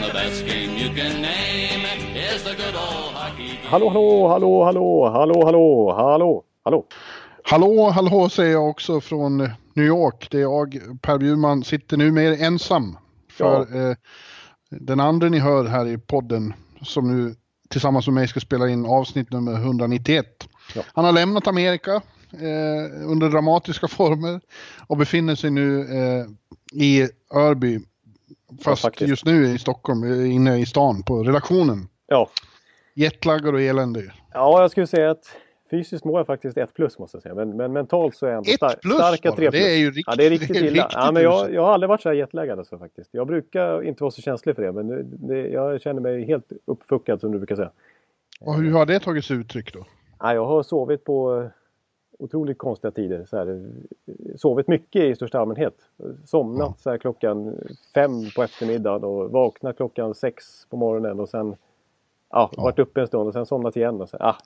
And the best game you can name is the good old hockey game. Hallå, hallå, hallå, hallå, hallå, hallå, hallå, hallå. Hallå, hallå säger jag också från New York. Det är jag, Per Bjurman, sitter nu mer ensam. För eh, den andra ni hör här i podden, som nu tillsammans med mig ska spela in avsnitt nummer 191. Ja. Han har lämnat Amerika eh, under dramatiska former och befinner sig nu eh, i Örby. Fast faktiskt. just nu i Stockholm, eh, inne i stan på redaktionen. Ja. Jetlaggad och eländig. ja, jag skulle säga att fysiskt mår jag faktiskt ett plus måste jag säga. Men, men mentalt så är jag ändå star- plus starka tre plus. Det är ju riktigt- ja, det är riktigt illa. riktigt ja, men jag, jag har aldrig varit så här jetlaggad alltså, faktiskt. Jag brukar inte vara så känslig för det. Men det, jag känner mig helt uppfuckad som du brukar säga. Och hur har det tagit sig uttryck då? Ja, jag har sovit på otroligt konstiga tider. Så här, sovit mycket i största allmänhet. Somnat så här klockan fem på eftermiddagen och vaknat klockan sex på morgonen och sen ja, varit uppe en stund och sen somnat igen. Och så, ah.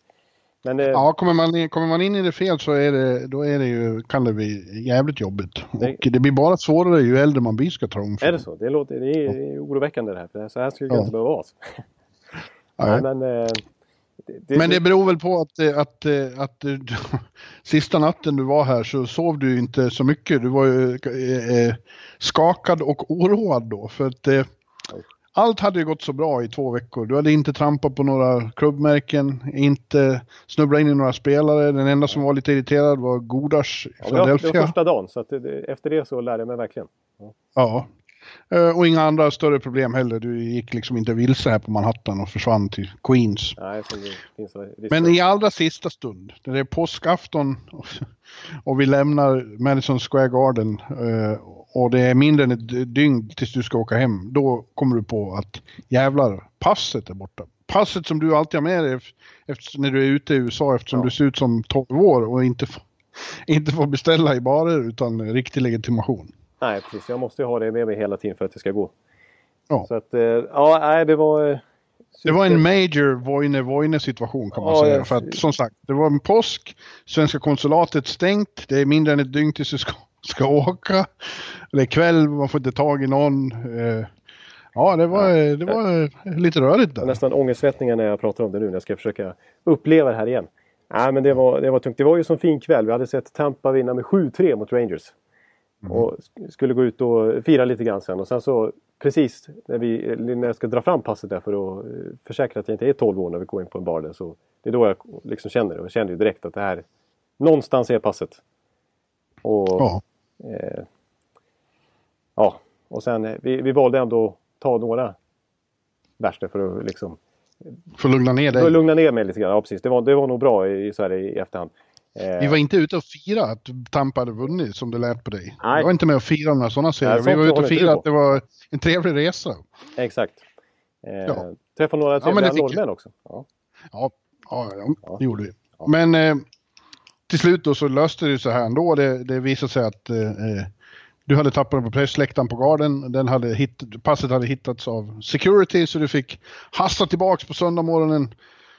Men eh, Ja, kommer man, in, kommer man in i det fel så är det, då är det ju, kan det bli jävligt jobbigt. Det- Och det blir bara svårare ju äldre man blir ska jag är det så? Det, låter, det är oroväckande det här. För så här skulle det Ja. inte behöva vara. Nej, men, eh, det, Men det beror väl på att, eh, att, eh, att, du- sista natten du var här så sov du inte så mycket. Du var ju eh, eh, skakad och oroad då. För att eh, allt hade ju gått så bra i två veckor. Du hade inte trampat på några klubbmärken, inte snubblat in i några spelare. Den enda som var lite irriterad var Godars i ja, var, det var Philadelphia. första dagen så att det, efter det så lärde jag mig verkligen. Ja. Eh, Och inga andra större problem heller. Du gick liksom inte vilse här på Manhattan och försvann till Queens. Nej, Men i allra sista stund, när det är påskafton och- vi lämnar Madison Square Garden eh, och det är mindre än ett dygn tills du ska åka hem, då kommer du på att jävlar, passet är borta. Passet som du alltid har med dig efter, när du är ute i USA eftersom Ja. du ser ut som 12 år och inte, inte får beställa i barer utan riktig legitimation. Nej, precis. Jag måste ju ha det med mig hela tiden för att det ska gå. Ja. Så att, eh, ja, nej, det var... eh, Det var en major Voine-Voine situation kan man Ja, säga. jag- För att som sagt, det var en påsk, svenska konsulatet stängt, det är mindre än ett dygn tills du ska, ska åka. Det är kväll, man får inte tag i någon. Eh, Ja, det var, det var lite rörigt där. nästan ångesvettningar när jag pratar om det nu när jag ska försöka uppleva det här igen. Nej, men det var, det var tungt. Det var ju som fin kväll. Vi hade sett Tampa vinna med 7-3 mot Rangers. Och sk- skulle gå ut och fira lite grann sen. Och sen så precis när, vi, när jag ska dra fram passet där för att eh, försäkra att jag inte är 12 år när vi går in på en bar där. Så det är då jag liksom känner det. Och jag kände ju direkt att det här någonstans är passet. Och Ja. Eh, ja, och sen eh, vi, vi valde ändå att ta några värsta för att liksom För att lugna ner för att dig. lugna ner mig lite grann. Ja, precis. Det var, det var nog bra i, så här, i efterhand. Eh, Vi var inte ute och fira att Tampa hade vunnit som det lät på dig. Nej. Vi var inte med och firade några sådana serier. Nej, Vi var ute och firade att det var en trevlig resa. Exakt. Eh, Ja. Träffade några trevliga fick norrmän också. Ja. Ja, ja, ja det gjorde vi. Men eh, till slut då så löste det så här ändå. Det, det visade sig att eh, eh, du hade tappat den på pressläktaren på Garden. Den hade hitt, passet hade hittats av security så du fick hasta tillbaks på söndag morgonen.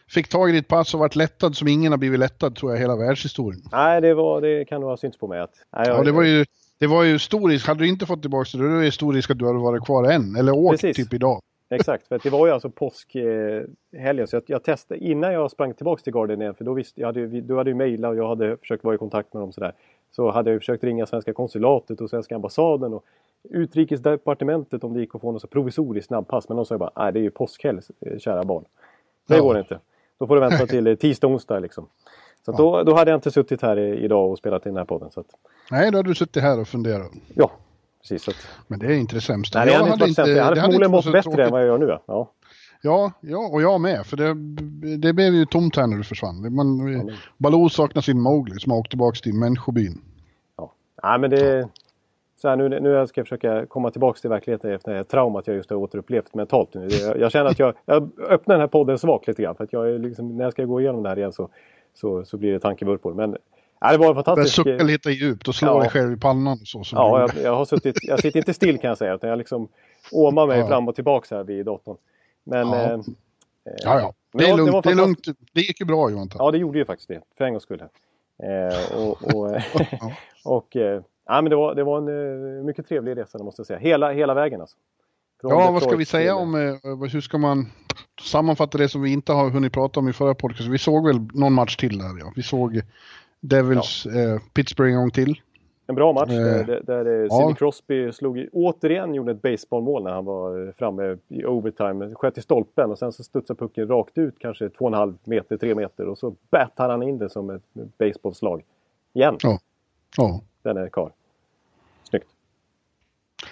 Fick tag i ditt pass och varit lättad som ingen har blivit lättad tror jag hela världshistorien. Nej, det, var, det kan nog ha synts på mig. Att, nej, jag, Ja, det var ju det var ju stor risk. Hade du inte fått tillbaka det, då är det stor risk att du hade varit kvar än. Eller åkt Precis. typ idag. Exakt, för det var ju alltså påskhelgen. Helgen. så jag, jag testade innan jag sprang tillbaks till Garden igen. För då visste jag hade, du hade ju mejlat och jag hade försökt vara i kontakt med dem sådär. Så hade jag ju försökt ringa svenska konsulatet och svenska ambassaden och utrikesdepartementet om det gick att få något så provisoriskt snabbpass. Men de sa ju bara, nej det är ju påskhelg eh, kära barn. Det Ja. går inte. Då får du vänta till tisdag, onsdag liksom. Så att då, då hade jag inte suttit här idag och spelat in den här podden. Så att, Nej, då hade du suttit här och funderat. ja, precis. Att, Men det är inte det sämsta. nej, det hade inte varit sämre. Jag hade förmodligen mått bättre än tråkigt. vad jag gör nu. ja. Ja. Ja, ja, och jag med. För det, det blev ju tomt här när du försvann. Man, Baloo saknar sin Mowgli som har åkt tillbaka till människobyn. Ja. Nej, men det... så här, nu, nu ska jag försöka komma tillbaka till verkligheten efter det här traumat jag just har återupplevt mentalt. Nu. Jag, jag känner att jag, jag öppnar den här podden svagt lite grann. För att jag liksom, när jag ska gå igenom det här igen så, så, så blir det tankevurpor. Men ja, det var en fantastisk... Sucka lite djupt och slå ja. dig själv i pannan. Så, så ja, jag, jag, har suttit, jag sitter inte still kan jag säga. Utan jag liksom åmar mig ja. fram och tillbaka här vid datorn. Men... Ja, eh, ja. ja. Det, är lugnt, det, det, är lugnt. Det gick ju bra Johan. Ja, det gjorde ju faktiskt det. För en gångs skull. Eh, och, och, och eh, ja, men det var, det var en uh, mycket trevlig resa måste jag säga. Hela, hela vägen alltså. Från ja, vad ska vi säga till... om, uh, hur ska man sammanfatta det som vi inte har hunnit prata om i förra podcasten? Vi såg väl någon match till där ja. Vi såg Devils ja. uh, Pittsburgh en gång till. En bra match där, där, där ja. Sidney Crosby slog, återigen gjorde ett baseballmål när han var framme i overtime. Sköt i stolpen och sen så studsade pucken rakt ut kanske 2,5 meter, 3 meter och så battade han in det som ett baseballslag. Igen. Ja. ja. Den är kvar. Snyggt.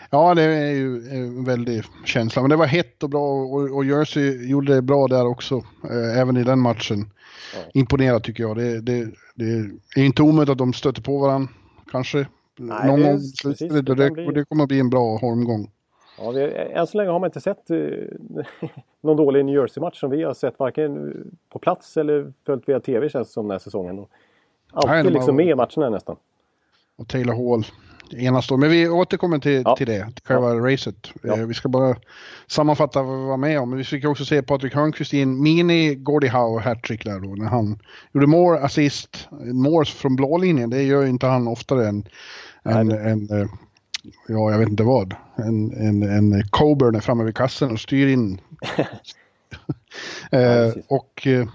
Ja, det är ju en väldig känsla. Men det var hett och bra och, och Jersey gjorde det bra där också. Eh, även i den matchen. Ja. Imponerat tycker jag. Det, det, det är inte omöjligt att de stöter på varandra kanske. Nej, Någon gång precis, det, det, bli... det kommer att bli en bra holmgång. Ja, vi, än så länge har man inte sett eh, någon dålig New Jersey-match som vi har sett varken på plats eller följt via TV känns det som den här säsongen. Alltid Nej, liksom med i matcherna nästan. Och Taylor Hall enastående. Men vi återkommer till, ja. till det, till själva ja. racet. Ja. Eh, vi ska bara sammanfatta vad vi var med om. Men vi fick också se Patrik Hörnqvist i en mini Gordie Howe hattrick där då när han gjorde more assist, more från blålinjen. Det gör ju inte han oftare än, än, än eh, ja jag vet inte vad, en, en, en Coburn är framme vid kassen och styr in. eh, och, eh,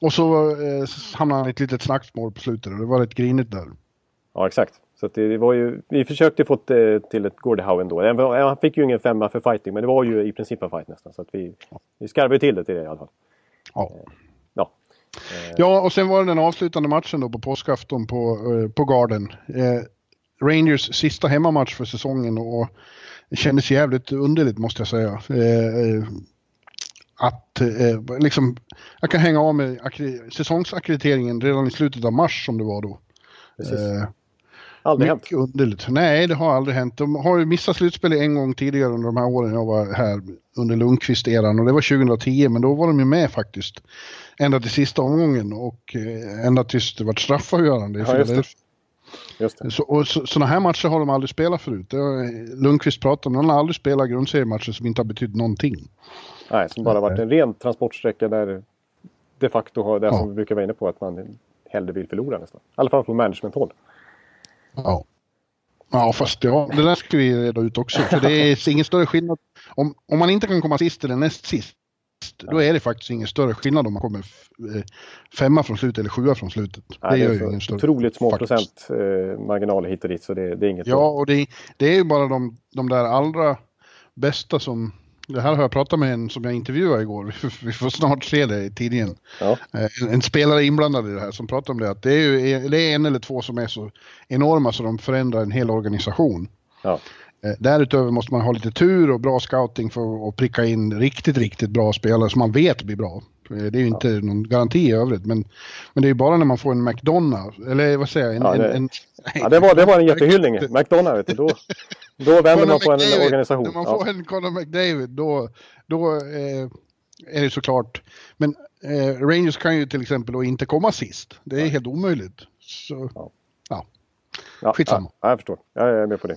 och så eh, hamnade han i ett litet slagsmål på slutet och det var rätt grinigt där. Ja exakt. Så det var ju, vi försökte få till ett Gordie Howe ändå. Han fick ju ingen femma för fighting men det var ju i princip en fight nästan. Så att vi, vi skarvade till det till det i alla fall. Ja. Ja. ja, och sen var det den avslutande matchen då på påskafton på, eh, på Garden. Eh, Rangers sista hemmamatch för säsongen och det kändes jävligt underligt måste jag säga. Eh, att liksom, jag kan hänga av med säsongsackrediteringen redan i slutet av mars som det var då. Precis. Aldrig Mycket hänt? underligt. Nej, det har aldrig hänt. De har ju missat slutspel en gång tidigare under de här åren jag var här under Lundqvist-eran och det var 2010 men då var de ju med faktiskt. Ända till sista omgången och eh, ända tills det var straffavgörande. Ja, just det. Just det. Så, och så, sådana här matcher har de aldrig spelat förut. Har Lundqvist pratat om. De har aldrig spelat grundseriematcher som inte har betytt någonting. Nej, som bara varit en ren transportsträcka där de facto har det ja. som vi brukar vara inne på att man hellre vill förlora nästan. I alla fall från management-håll. Ja. Ja, fast ja, det där ska vi reda ut också. För det är ingen större skillnad. Om, om man inte kan komma sist eller näst sist, då är det faktiskt ingen större skillnad om man kommer eh, femma från slutet eller sjua från slutet. Nej, det, gör ju ingen större otroligt små faktiskt. procent eh, marginaler hit och dit, så det, det är inget. Ja, och det, det är ju bara de, de där allra bästa som det här har jag pratat med en som jag intervjuade igår. Vi får snart se det i tidningen. Ja. Eh, en spelare inblandad i det här som pratar om det. Att det är, ju, det är en eller två som är så enorma så de förändrar en hel organisation. Ja. Eh, därutöver måste man ha lite tur och bra scouting för att pricka in riktigt, riktigt bra spelare som man vet blir bra. Eh, det är ju inte ja. någon garanti i övrigt, men, men det är ju bara när man får en McDonalds, eller vad säger jag? En, ja, det, en, en, ja, det, var, det var en jättehyllning. McDonalds, vet du, då, då vänder man på en McDavid, organisation. När man får en Conor McDavid, då, då eh, är det såklart. Men eh, Rangers kan ju till exempel då inte komma sist. Det är helt omöjligt. Så, ja. Ja, Skitsamma. Ja, jag förstår. Jag är med på det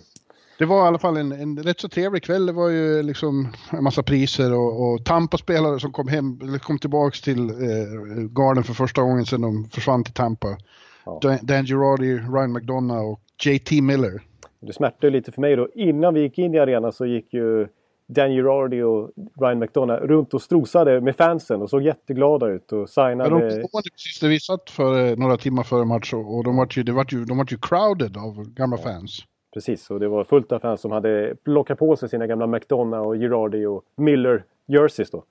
det var i alla fall en, en rätt så trevlig kväll. Det var ju liksom en massa priser och, och Tampa-spelare som kom hem, kom tillbaks till eh, Garden för första gången sedan de försvann till Tampa. Ja. Dan, Dan Girardi, Ryan McDonough och JT Miller. Det smärtade lite för mig då. Innan vi gick in i arenan så gick ju Dan Girardi och Ryan McDonough runt och strosade med fansen och såg jätteglada ut och signade... Ja, de stod precis där vi satt för några timmar före match och de var ju, det var ju, de var ju crowded av gamla fans. Precis, och det var fullt av fans som hade plockat på sig sina gamla McDonough och Girardi och Miller jerseys då.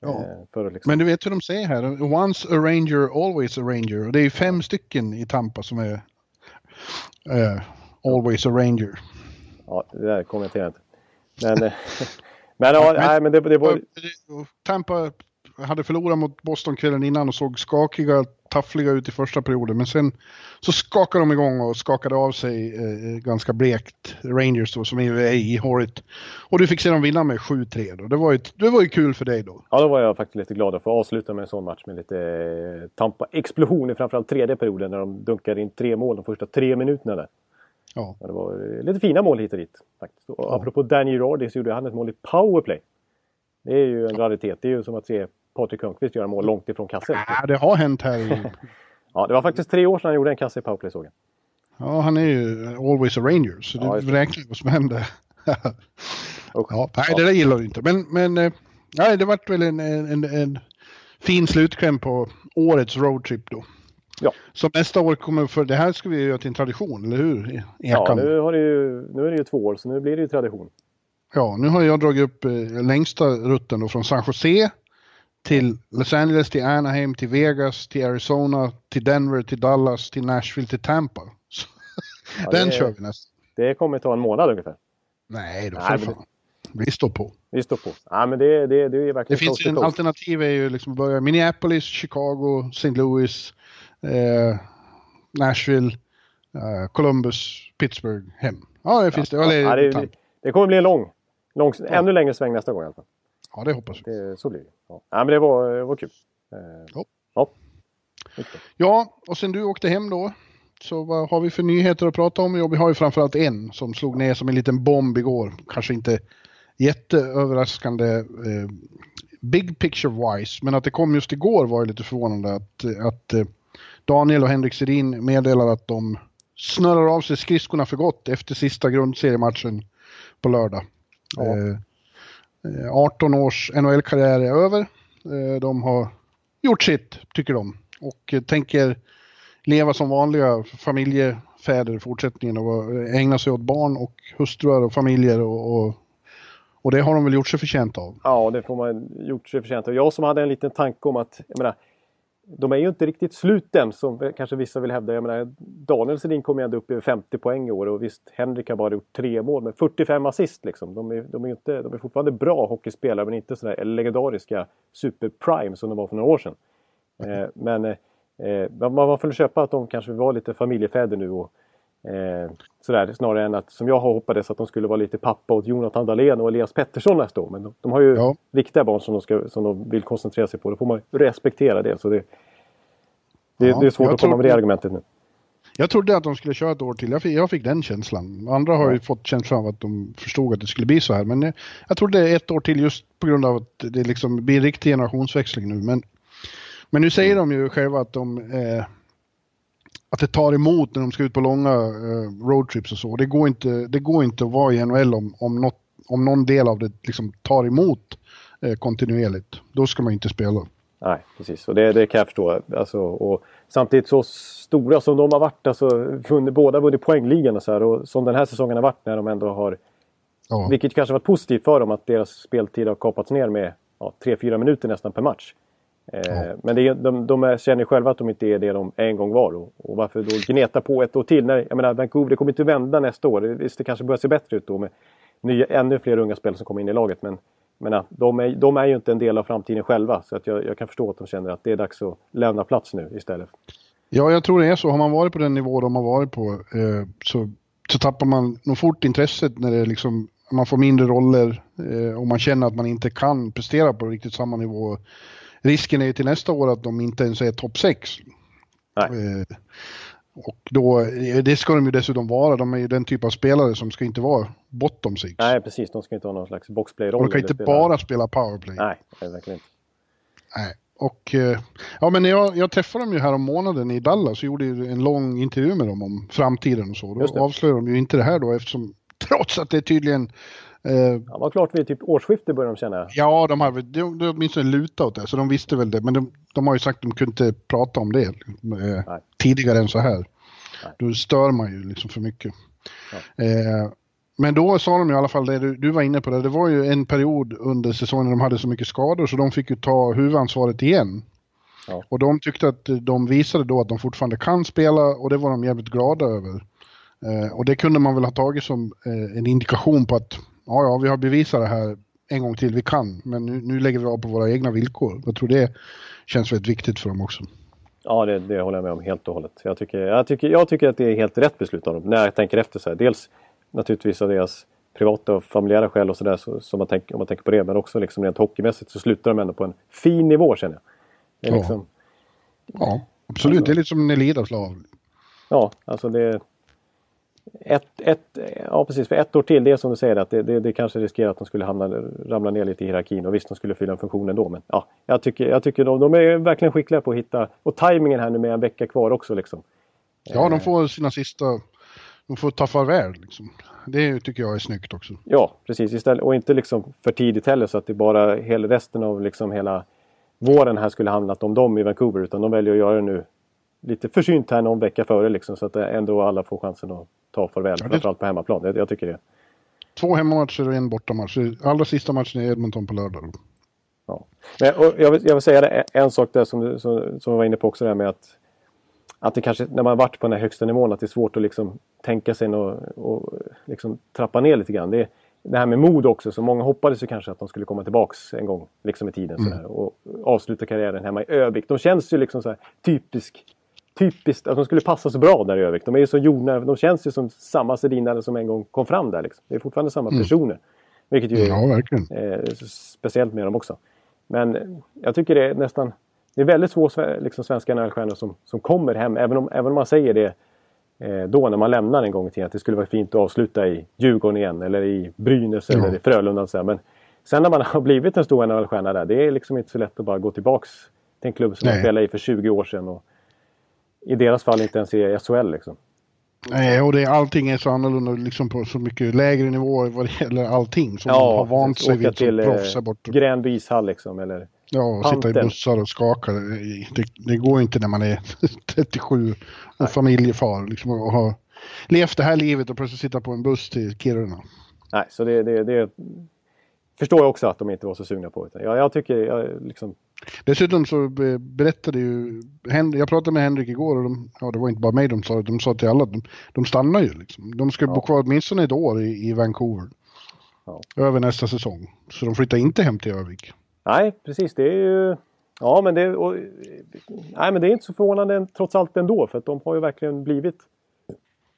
Ja. Eh, liksom... Men du vet hur de säger här, once a ranger, always a ranger. Och det är fem stycken i Tampa som är uh, always a ranger. Ja, det där kommenterar jag inte. Men, eh, men, ja, nej, men det, det var... Tampa hade förlorat mot Boston kvällen innan och såg skakiga taffliga ut i första perioden men sen så skakade de igång och skakade av sig eh, ganska blekt Rangers då som är ihåligt. Och du fick se dem vinna med 7-3 då. Det var, ju, det var ju kul för dig då. Ja, då var jag faktiskt lite glad att få avsluta med en sån match med lite eh, Tampa-explosion i framförallt tredje perioden när de dunkade in tre mål de första tre minuterna där. Ja. ja det var eh, lite fina mål hit och dit. Faktiskt. Och ja. Apropå Danny Girardi så gjorde han ett mål i powerplay. Det är ju en raritet. Det är ju som att se Patrik Hörnqvist göra mål långt ifrån kassen. Ja, det har hänt här. I... ja, det var faktiskt tre år sedan han gjorde en kasse i powerplay såg jag. Ja, han är ju always a ranger, så det ja, räknar vad som händer. ja, nej, det där gillar du inte. Men, men eh, nej, det vart väl en, en, en fin slutkläm på årets roadtrip då. Ja. Så nästa år kommer, för det här ska vi göra till en tradition, eller hur? Ekan. Ja, nu, har det ju, nu är det ju två år, så nu blir det ju tradition. Ja, nu har jag dragit upp eh, längsta rutten då från San Jose till Los Angeles, till Anaheim, till Vegas, till Arizona, till Denver, till Dallas, till Nashville, till Tampa. Ja, Den det, kör vi nästan. Det kommer ta en månad ungefär. Nej, då för fan. Vi står på. Vi står på. Ja, men det, det, det är verkligen Det finns en alternativ är ju liksom börja Minneapolis, Chicago, St. Louis, eh, Nashville, eh, Columbus, Pittsburgh, hem. Ja, det finns ja, det. Ja, det, det, kommer bli en lång, lång ännu längre sväng nästa gång i alla fall. Ja, det hoppas vi. Det, så blir det. Ja. ja men det var, det var kul. Eh, ja. Ja. ja, och sen du åkte hem då. Så vad har vi för nyheter att prata om? Ja, vi har ju framförallt en som slog ner som en liten bomb igår. Kanske inte jätteöverraskande eh, big picture wise, men att det kom just igår var ju lite förvånande att, att eh, Daniel och Henrik Sedin meddelar att de snurrar av sig skridskorna för gott efter sista grundseriematchen på lördag. Ja. Eh, Eh, 18 års NHL-karriär är över. Eh, de har gjort sitt, tycker de. Och eh, tänker leva som vanliga familjefäder i fortsättningen och ägna sig åt barn och hustrur och familjer och, och, och det har de väl gjort sig förtjänt av. Ja, det får man gjort sig förtjänt av. Jag som hade en liten tanke om att, jag menar, de är ju inte riktigt slut än som kanske vissa vill hävda. Jag menar, Daniel Sedin kom ju ändå upp i 50 poäng i år och visst Henrik har bara gjort tre mål men 45 assist liksom. De är, de är, inte, de är fortfarande bra hockeyspelare men inte sådär legendariska superprime som de var för några år sedan. Eh, men eh, man, man får köpa att de kanske var lite familjefäder nu och Eh, sådär, snarare än att, som jag hoppades, att de skulle vara lite pappa åt Jonathan Dahlén och Elias Pettersson nästa år. Men de, de har ju ja. riktiga barn som de, ska, som de vill koncentrera sig på. Då får man respektera det. Så det, det, ja, det är svårt att komma med det argumentet nu. Jag trodde att de skulle köra ett år till. Jag fick, jag fick den känslan. Andra har ja. ju fått känslan av att de förstod att det skulle bli så här. Men jag, eh, jag trodde ett år till just på grund av att det liksom blir en riktig generationsväxling nu. Men, men nu säger de ju själva att de eh, att det tar emot när de ska ut på långa eh, roadtrips och så. Det går, inte, det går inte att vara i NHL om, om, något, om någon del av det liksom tar emot eh, kontinuerligt. Då ska man inte spela. Nej, precis. Och det, det kan jag förstå. Alltså, och samtidigt så stora som de har varit, alltså, vunnit, båda vunnit poängligan och så här, och som den här säsongen har varit när de ändå har... Ja. Vilket kanske varit positivt för dem att deras speltid har kapats ner med ja, 3-4 minuter nästan per match. Ja. Men det, de, de känner själva att de inte är det de en gång var. Och, och varför då gneta på ett år till? När, jag menar, Vancouver det kommer inte vända nästa år. Visst, det kanske börjar se bättre ut då med nya, ännu fler unga spelare som kommer in i laget. Men, men de, är, de är ju inte en del av framtiden själva. Så att jag, jag kan förstå att de känner att det är dags att lämna plats nu istället. Ja, jag tror det är så. Har man varit på den nivå de har varit på eh, så, så tappar man nog fort intresset när det liksom, man får mindre roller eh, och man känner att man inte kan prestera på riktigt samma nivå risken är ju till nästa år att de inte ens är topp 6. Eh, och då, eh, det ska de ju dessutom vara. De är ju den typ av spelare som ska inte vara bottom 6. Nej, precis. De ska inte ha någon slags boxplay-roll. De kan inte spela. bara spela powerplay. Nej, verkligen inte. Nej. Och eh, ja, men jag, jag träffade dem ju här om månaden i Dallas och gjorde en lång intervju med dem om framtiden och så. Då avslöjade de ju inte det här då eftersom trots att det tydligen ja, var klart vid typ årsskiftet började de känna. Ja, de har de, de åtminstone lutat åt det, så de visste väl det. Men de, de har ju sagt att de kunde inte prata om det eh, tidigare än så här. Nej. Då stör man ju liksom för mycket. Eh, men då sa de i alla fall det du, du, var inne på, det, det var ju en period under säsongen de hade så mycket skador så de fick ju ta huvudansvaret igen. Ja. Och de tyckte att de visade då att de fortfarande kan spela och det var de jävligt glada över. Eh, och det kunde man väl ha tagit som eh, en indikation på att ja, ja, vi har bevisat det här en gång till, vi kan, men nu, nu lägger vi av på våra egna villkor. Jag tror det känns väldigt viktigt för dem också. Ja, det, det håller jag med om helt och hållet. Jag tycker, jag, tycker, jag tycker att det är helt rätt beslut av dem när jag tänker efter. så här. Dels naturligtvis av deras privata och familjära skäl och sådär så, så man tänker, om man tänker på det. Men också liksom rent hockeymässigt så slutar de ändå på en fin nivå känner jag. Det är Ja. liksom, Ja, absolut. Det är lite som Nelidas lag. Ja, alltså det... Ett, ett, ja precis, för ett år till, det är som du säger att det, det, det kanske riskerar att de skulle hamna, ramla ner lite i hierarkin och visst de skulle fylla en funktion ändå men ja, jag tycker, jag tycker de, de är verkligen skickliga på att hitta och tajmingen här nu med en vecka kvar också liksom. Ja, de får sina sista... De får ta farväl liksom. Det tycker jag är snyggt också. Ja, precis. Istället, och inte liksom för tidigt heller så att det bara hela resten av liksom hela våren här skulle handlat om dem i Vancouver. Utan de väljer att göra det nu lite försynt här någon vecka före liksom, så att ändå alla får chansen att ta farväl. Ja, det- Framförallt på hemmaplan. Jag, jag tycker det. Två hemmamatcher och en bortamatch. Allra sista matchen är Edmonton på lördag. Ja. Men, och jag, vill, jag vill säga det, en- sak där som, som, som jag var inne på också, där med att, att det kanske, när man har varit på den här högsta nivån, att det är svårt att liksom tänka sig och, och liksom trappa ner lite grann. Det, det här med mod också, så många hoppades ju kanske att de skulle komma tillbaks en gång liksom i tiden sådär, och avsluta karriären hemma i Övik. De känns ju liksom så här typisk Typiskt att de skulle passa så bra där i Övik. De är ju så jordnära. De känns ju som samma sedinare som en gång kom fram där. Liksom. Det är fortfarande samma personer. Vilket ju är Ja, verkligen. eh, speciellt med dem också. Men eh, jag tycker det är nästan... Det är väldigt få liksom, svenska NHL-stjärnor som, som kommer hem. Även om, även om man säger det eh, då när man lämnar en gång i tiden. Att det skulle vara fint att avsluta i Djurgården igen. Eller i Brynäs Ja. eller i Frölunda. Så här. Men sen när man har blivit en stor NHL-stjärna där. Det är liksom inte så lätt att bara gå tillbaks till en klubb som man Nej. spelade i för 20 år sedan. Och I deras fall inte ens i SHL liksom. Nej, och det, allting är så annorlunda liksom på så mycket lägre nivå vad det gäller allting. Som man har vant sig vid som till eh, proffs här borta. Gränby ishall liksom. Eller, Ja, och sitta i bussar och skaka. Det, det går inte när man är 37 och familjefar. Liksom, och har levt det här livet och plötsligt sitta på en buss till Kiruna. Nej, så det, det, det förstår jag också att de inte var så sugna på. Utan jag, jag tycker, jag, liksom, Dessutom så be- berättade ju, jag pratade med Henrik igår och de, ja det var inte bara mig de sa, de sa till alla, de, de stannar ju liksom. De ska bo kvar åtminstone ett år i, i Vancouver. Ja. Över nästa säsong. Så de flyttar inte hem till Övik. nej, precis. Det är ju... Ja, men det, och, nej, men det är inte så förvånande trots allt ändå. För att de har ju verkligen blivit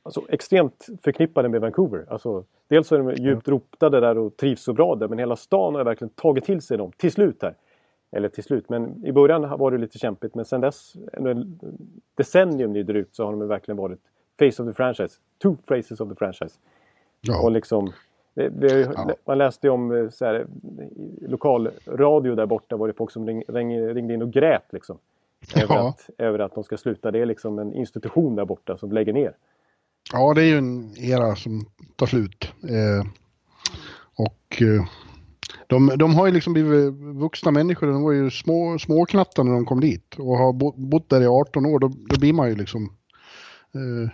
alltså, extremt förknippade med Vancouver. Alltså, dels är de djupt rotade där och trivs så bra där. Men hela stan har verkligen tagit till sig dem till slut här. Eller till slut, men i början var det lite kämpigt. Men sen dess, en decennium lider ut, så har de verkligen varit face of the franchise. Two faces of the franchise. Och Ja, liksom, det, det, Ja. Man läste ju om eh, så här, lokalradio där borta var det folk som ring, ring, ringde in och grät. Liksom, över, Ja. att, över att de ska sluta. Det är liksom en institution där borta som lägger ner. ja, det är ju en era som tar slut. Eh, och eh, de, de har ju liksom blivit vuxna människor. De var ju små, småknattar när de kom dit. Och har bo, bott där i 18 år. Då, då blir man ju liksom... Eh,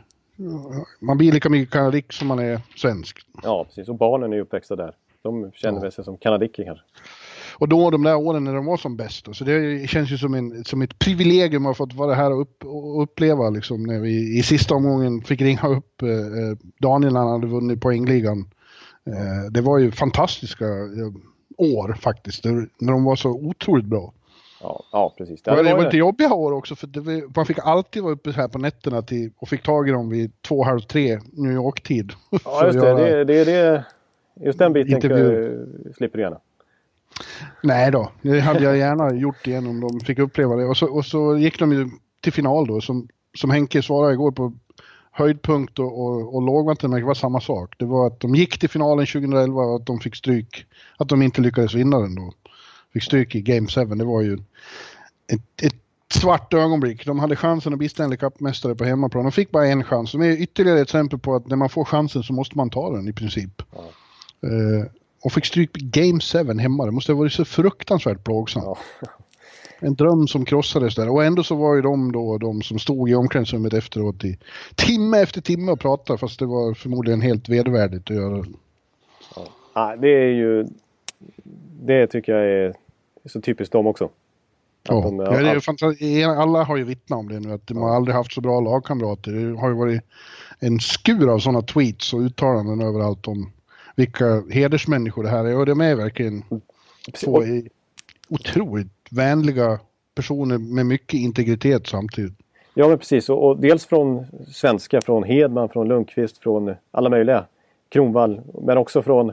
man blir lika mycket kanadik som man är svensk. Ja, precis. Och barnen är ju uppväxta där. De känner Ja. sig som kanadicker kanske. Och då de där åren när de var som bäst. då, Så det känns ju som, en, som ett privilegium att ha fått vara här och, upp, och uppleva liksom när vi i sista omgången fick ringa upp eh, Daniel han hade vunnit poängligan. Eh, det var ju fantastiska eh, år faktiskt. När de var så otroligt bra. Ja, ja precis. Det var, det var lite jobbiga år också för det, var- man fick alltid vara uppe här på nätterna till, och fick tag i dem vid två, halv tre New York-tid. Ja, just det. det, det, det just den biten Intervju. slipper du gärna. Nej då, det hade jag gärna gjort igen om de fick uppleva det. Och så, och så gick de ju till final då, som, som Henke svarade igår på höjdpunkt och, och, och lågvattenmärke var samma sak. Det var att de gick till finalen 2011 och att de fick stryk. Att de inte lyckades vinna den då. Fick stryk i Game 7, det var ju ett, ett svart ögonblick. De hade chansen att bli Stanley Cup-mästare på hemmaplan. De fick bara en chans. De är ytterligare ett exempel på att när man får chansen så måste man ta den i princip. Ja. Eh, och fick stryk i Game 7 hemma. Det måste ha varit så fruktansvärt plågsamt. Ja. En dröm som krossades där. Och ändå så var ju de då de som stod i omklädningsrummet efteråt i timme efter timme och pratade fast det var förmodligen helt vedervärdigt att göra. Ja, det är ju... Det tycker jag är så typiskt dem också. Ja, de- ja, det är fantastiskt. Alla har ju vittnat om det nu att de har aldrig haft så bra lagkamrater. Det har ju varit en skur av sådana tweets och uttalanden överallt om vilka hedersmänniskor det här är. Och de är verkligen två och- i- otroligt vänliga personer med mycket integritet samtidigt. Ja, men precis. Och, och, dels från svenska, från Hedman, från Lundqvist, från alla möjliga. Kronvall, men också från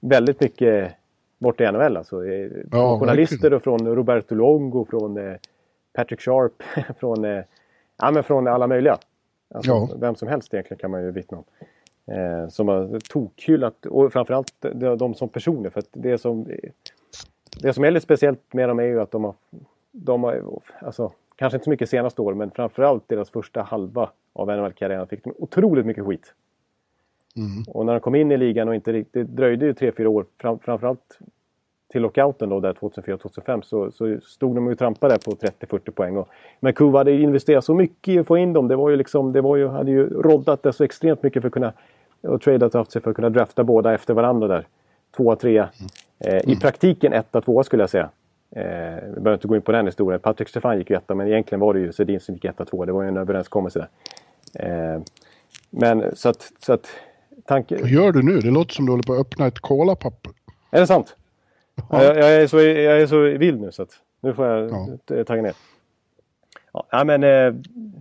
väldigt mycket borta i NHL. Alltså, eh, ja, journalister och från Roberto Longo, från eh, Patrick Sharp, från, eh, ja, men från alla möjliga. Alltså, ja. Vem som helst egentligen kan man ju vittna om. Eh, som har tokhyllat, och framförallt de, de som personer. För att det som, det som är lite speciellt med dem är ju att de har, de har alltså, kanske inte så mycket senaste år, men framförallt deras första halva av NHL-karriären fick de otroligt mycket skit. Mm. Och när de kom in i ligan och inte riktigt, det dröjde ju 3-4 år, fram, framförallt till lockouten då där 2004-2005 så, så stod de och trampade på 30-40 poäng. Och Vancouver hade investerat så mycket i att få in dem. Det var ju liksom, det var ju, hade ju roddat det så extremt mycket för att kunna och tradat haft sig för att kunna drafta båda efter varandra där. Tvåa, trea. Eh, I mm. praktiken etta, tvåa skulle jag säga. Eh, vi behöver inte gå in på den historien. Patrik Stefan gick ju etta men egentligen var det ju Sedin som gick etta, tvåa. Det var ju en överenskommelse där. Eh, men så att, så att tanke... Vad gör du nu? Det låter som du håller på att öppna ett kolapapper. Är det sant? Ja. Jag, jag, är så, jag är så vild nu så att nu får jag ja. tagga ner. Ja, men eh,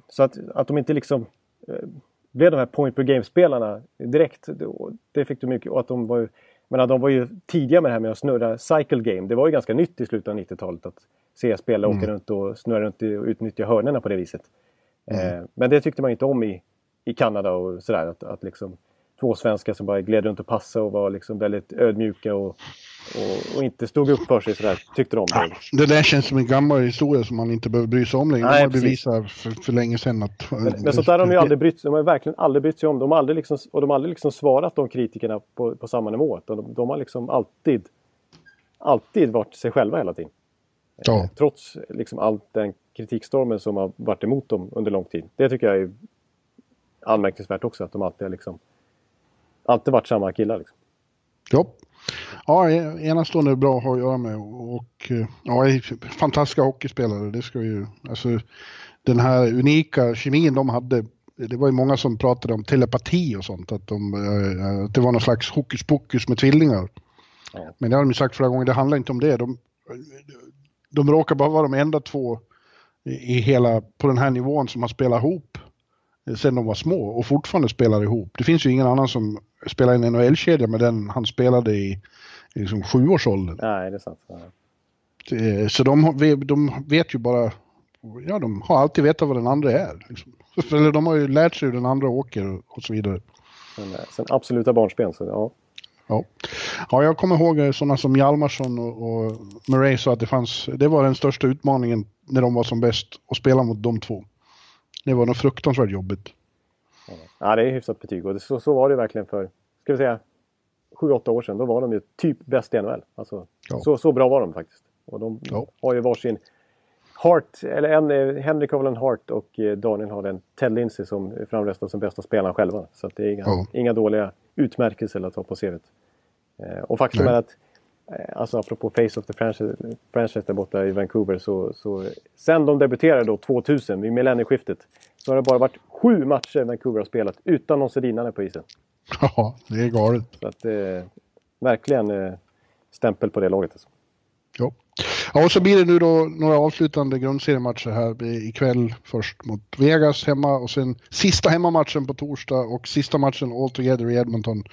så att, att de inte liksom eh, blev de här point per game-spelarna direkt. Det fick du mycket. Och att de var menar, de var ju tidiga med det här med att snurra cycle game. Det var ju ganska nytt i slutet av 90-talet att se spelare mm. åka runt och snurra runt och utnyttja hörnerna på det viset. Mm. Eh, men det tyckte man inte om i, i Kanada och sådär. Att, att liksom, två svenskar som bara gled runt och passade och var liksom väldigt ödmjuka och, och, och, inte stod upp för sig sådär, tyckte de. Ja, det där känns som en gammal historia som man inte behöver bry sig om längre. Nej, de har bevisat för, för länge sedan att... Men, men sånt där har de ju aldrig brytt sig De har verkligen aldrig brytt sig om. De har aldrig liksom, och de har aldrig liksom svarat de kritikerna på, på samma nivå. De, de har liksom alltid, alltid varit sig själva hela tiden. Ja. Eh, trots liksom all den kritikstormen som har varit emot dem under lång tid. Det tycker jag är anmärkningsvärt också, att de alltid har liksom alltid varit samma killar. Liksom. Ja. Ja, enastående bra att ha att göra med och ja, fantastiska hockeyspelare. Det ska ju, alltså, den här unika kemin de hade det var ju många som pratade om telepati och sånt, att, de, eh, att det var någon slags hokus pokus med tvillingar. Ja. Men det har de ju sagt flera gånger, det handlar inte om det. De, de råkar bara vara de enda två i hela, på den här nivån som har spelat ihop sen de var små och fortfarande spelar ihop. Det finns ju ingen annan som spelar en NHL-kedja med den han spelade i, i liksom sjuårsåldern. Nej, det är sant. Ja. Så de, de vet ju bara, ja de har alltid vetat vad den andra är. Liksom. Eller de har ju lärt sig hur den andra åker och så vidare. Sen, sen absoluta barnsben, så ja. Ja. ja, jag kommer ihåg sådana som Hjalmarsson och, och Murray sa att det fanns, det var den största utmaningen när de var som bäst, att spela mot de två. Det var nog fruktansvärt jobbigt. Ja, det är hyfsat betyg och så, så var det verkligen för, ska vi säga, 7-8 år sedan. Då var de ju typ bäst i NHL. Alltså, ja. så, så bra var de faktiskt. Och de ja. har ju varsin Hart, eller en, eh, Henrik har väl en Hart och eh, Daniel har en Ted Lindsey som framröstar som bästa spelaren själva. Så det är inga, ja. inga dåliga utmärkelser att ha på CVt. Eh, och faktum Nej. är att alltså apropå Face of the franchise, franchise där borta i Vancouver så, så sen de debuterade då 2000 vid millennieskiftet så har det bara varit sju matcher Vancouver har spelat utan någon sedinare på isen. Ja, det är galet. Så att, eh, verkligen eh, stämpel på det laget. Alltså. Ja. ja, och så blir det nu då några avslutande grundseriematcher här ikväll. Först mot Vegas hemma och sen sista hemmamatchen på torsdag och sista matchen all together i Edmonton.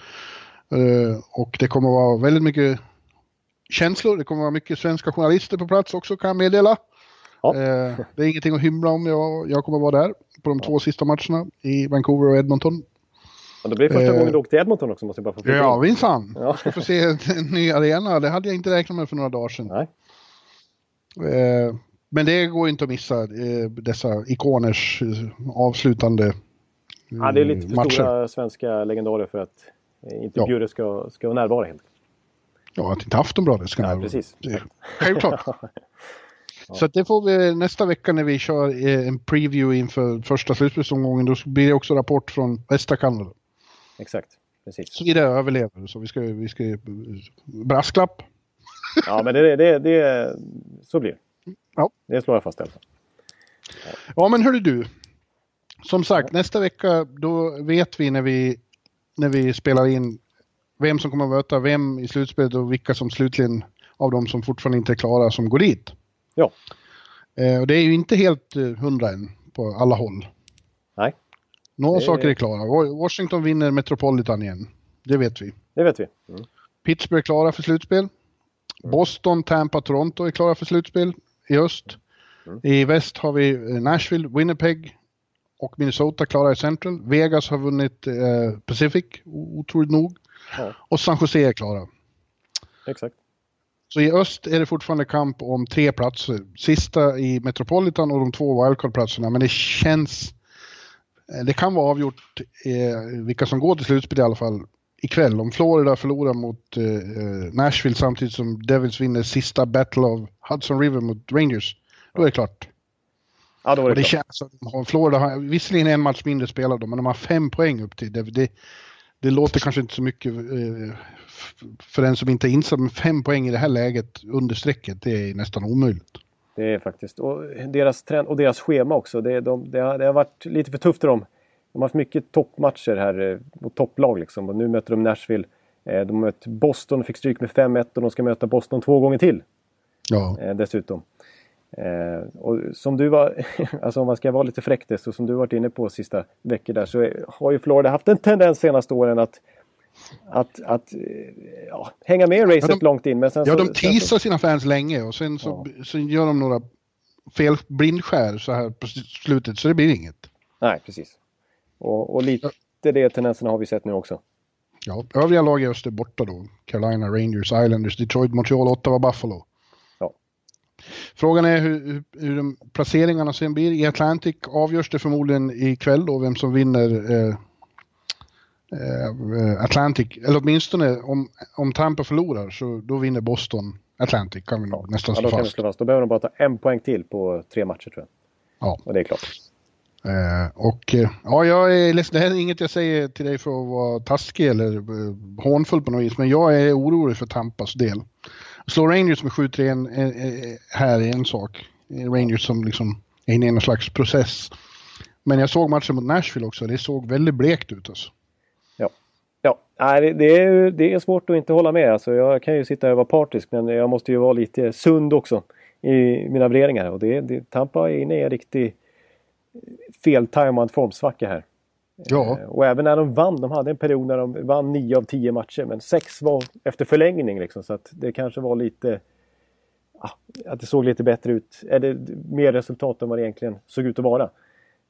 Uh, och det kommer att vara väldigt mycket känslor. Det kommer vara mycket svenska journalister på plats också kan jag meddela. Ja. Eh, det är ingenting att hymla om. Jag, jag kommer vara där på de två sista matcherna i Vancouver och Edmonton. Ja, det blir första eh, gången du åker till Edmonton också måste jag bara få Ja, minsann. Ja. Ska få se en, ny arena. Det hade jag inte räknat med för några dagar sedan. Nej. Eh, men det går inte att missa dessa ikoners avslutande Ja, det är lite för matcher. stora svenska legendarer för att inte ja. Bjure ska, ska närvara helt Ja, att inte Aftonbladet ska ja, precis. Självklart. ja. Så det får vi nästa vecka när vi kör eh, en preview inför första slutspelsomgången. Då blir det också rapport från västra Kanada. Exakt, precis. Så det överlever, så vi ska, vi ska brasklapp. ja, men det, det, det, så blir det. Ja. Det slår jag fast i alla fall. Ja. ja, men hörru du. Som sagt, ja. nästa vecka då vet vi när vi, när vi spelar in vem som kommer att möta vem i slutspelet och vilka som slutligen av de som fortfarande inte är klara som går dit. Ja. Eh, och det är ju inte helt eh, hundra än på alla håll. Nej. Några Det- saker är klara. Wa- Washington vinner Metropolitan igen. Det vet vi. Det vet vi. Mm. Pittsburgh är klara för slutspel. Boston, Tampa, Toronto är klara för slutspel i öst. Mm. I väst har vi eh, Nashville, Winnipeg och Minnesota klara i Central. Vegas har vunnit eh, Pacific, otroligt nog. Ja. Och San Jose är klara. Exakt. Så i öst är det fortfarande kamp om tre platser. Sista i Metropolitan och de två wildcard-platserna. Men det känns... eh, Det kan vara avgjort eh, vilka som går till slutspel i alla fall ikväll. Om Florida förlorar mot eh, eh, Nashville samtidigt som Devils vinner sista Battle of Hudson River mot Rangers. Då är det klart. Ja, då Och det, det klart. känns som Florida har visserligen en match mindre spelade men de har fem poäng upp till. Det, det, det låter kanske inte så mycket eh, för den som inte är insatt, men fem poäng i det här läget under strecket, det är nästan omöjligt. Det är faktiskt. Och deras, trend, och deras schema också. Det, de, det, har, det har varit lite för tufft för dem. De har haft mycket toppmatcher här eh, mot topplag liksom. Och nu möter de Nashville. Eh, De möter Boston och fick stryk med 5-1 och de ska möta Boston två gånger till. Ja, dessutom. Eh, och som du var, alltså om man ska vara lite fräck så som du varit inne på sista veckor där så är, har ju Florida haft en tendens senaste åren att att, att eh, ja, hänga med i racet Ja, de- långt in. Men sen ja så, de sen så- teasar sina fans länge och sen så, så gör de några fel blindskär så här på slutet så det blir inget. Nej, precis. Och, och lite det tendenserna har vi sett nu också. Ja, övriga lag i öst är borta då. Carolina, Rangers, Islanders, Detroit, Montreal, Ottawa, Buffalo. Frågan är hur, hur, placeringarna sen blir. I Atlantic avgörs det förmodligen ikväll då vem som vinner eh, eh, Atlantic. Eller åtminstone om, om Tampa förlorar så då vinner Boston Atlantic kan vi nog nästan Ja, fast. slå fast. Då behöver de bara ta en poäng till på tre matcher tror jag. Ja. Och det är klart. Eh, och eh, ja, jag är ledsen, det här är inget jag säger till dig för att vara taskig eller eh, hånfull på något vis, men jag är orolig för Tampas del. Slå Rangers med 7-3 här är en sak. Rangers som liksom är inne i någon slags process. Men jag såg matchen mot Nashville också, det såg väldigt blekt ut alltså. Ja, ja. Nej, det, är, det är svårt att inte hålla med. Alltså, jag kan ju sitta och vara partisk men jag måste ju vara lite sund också i mina värderingar. Och det, det, Tampa är inne i en riktig feltajmad formsvacka här. Ja, Eh, Och även när de vann, de hade en period när de vann 9 av 10 matcher men 6 var efter förlängning liksom. Så att det kanske var lite... ja, att det såg lite bättre ut. Eller mer resultat än vad det egentligen såg ut att vara.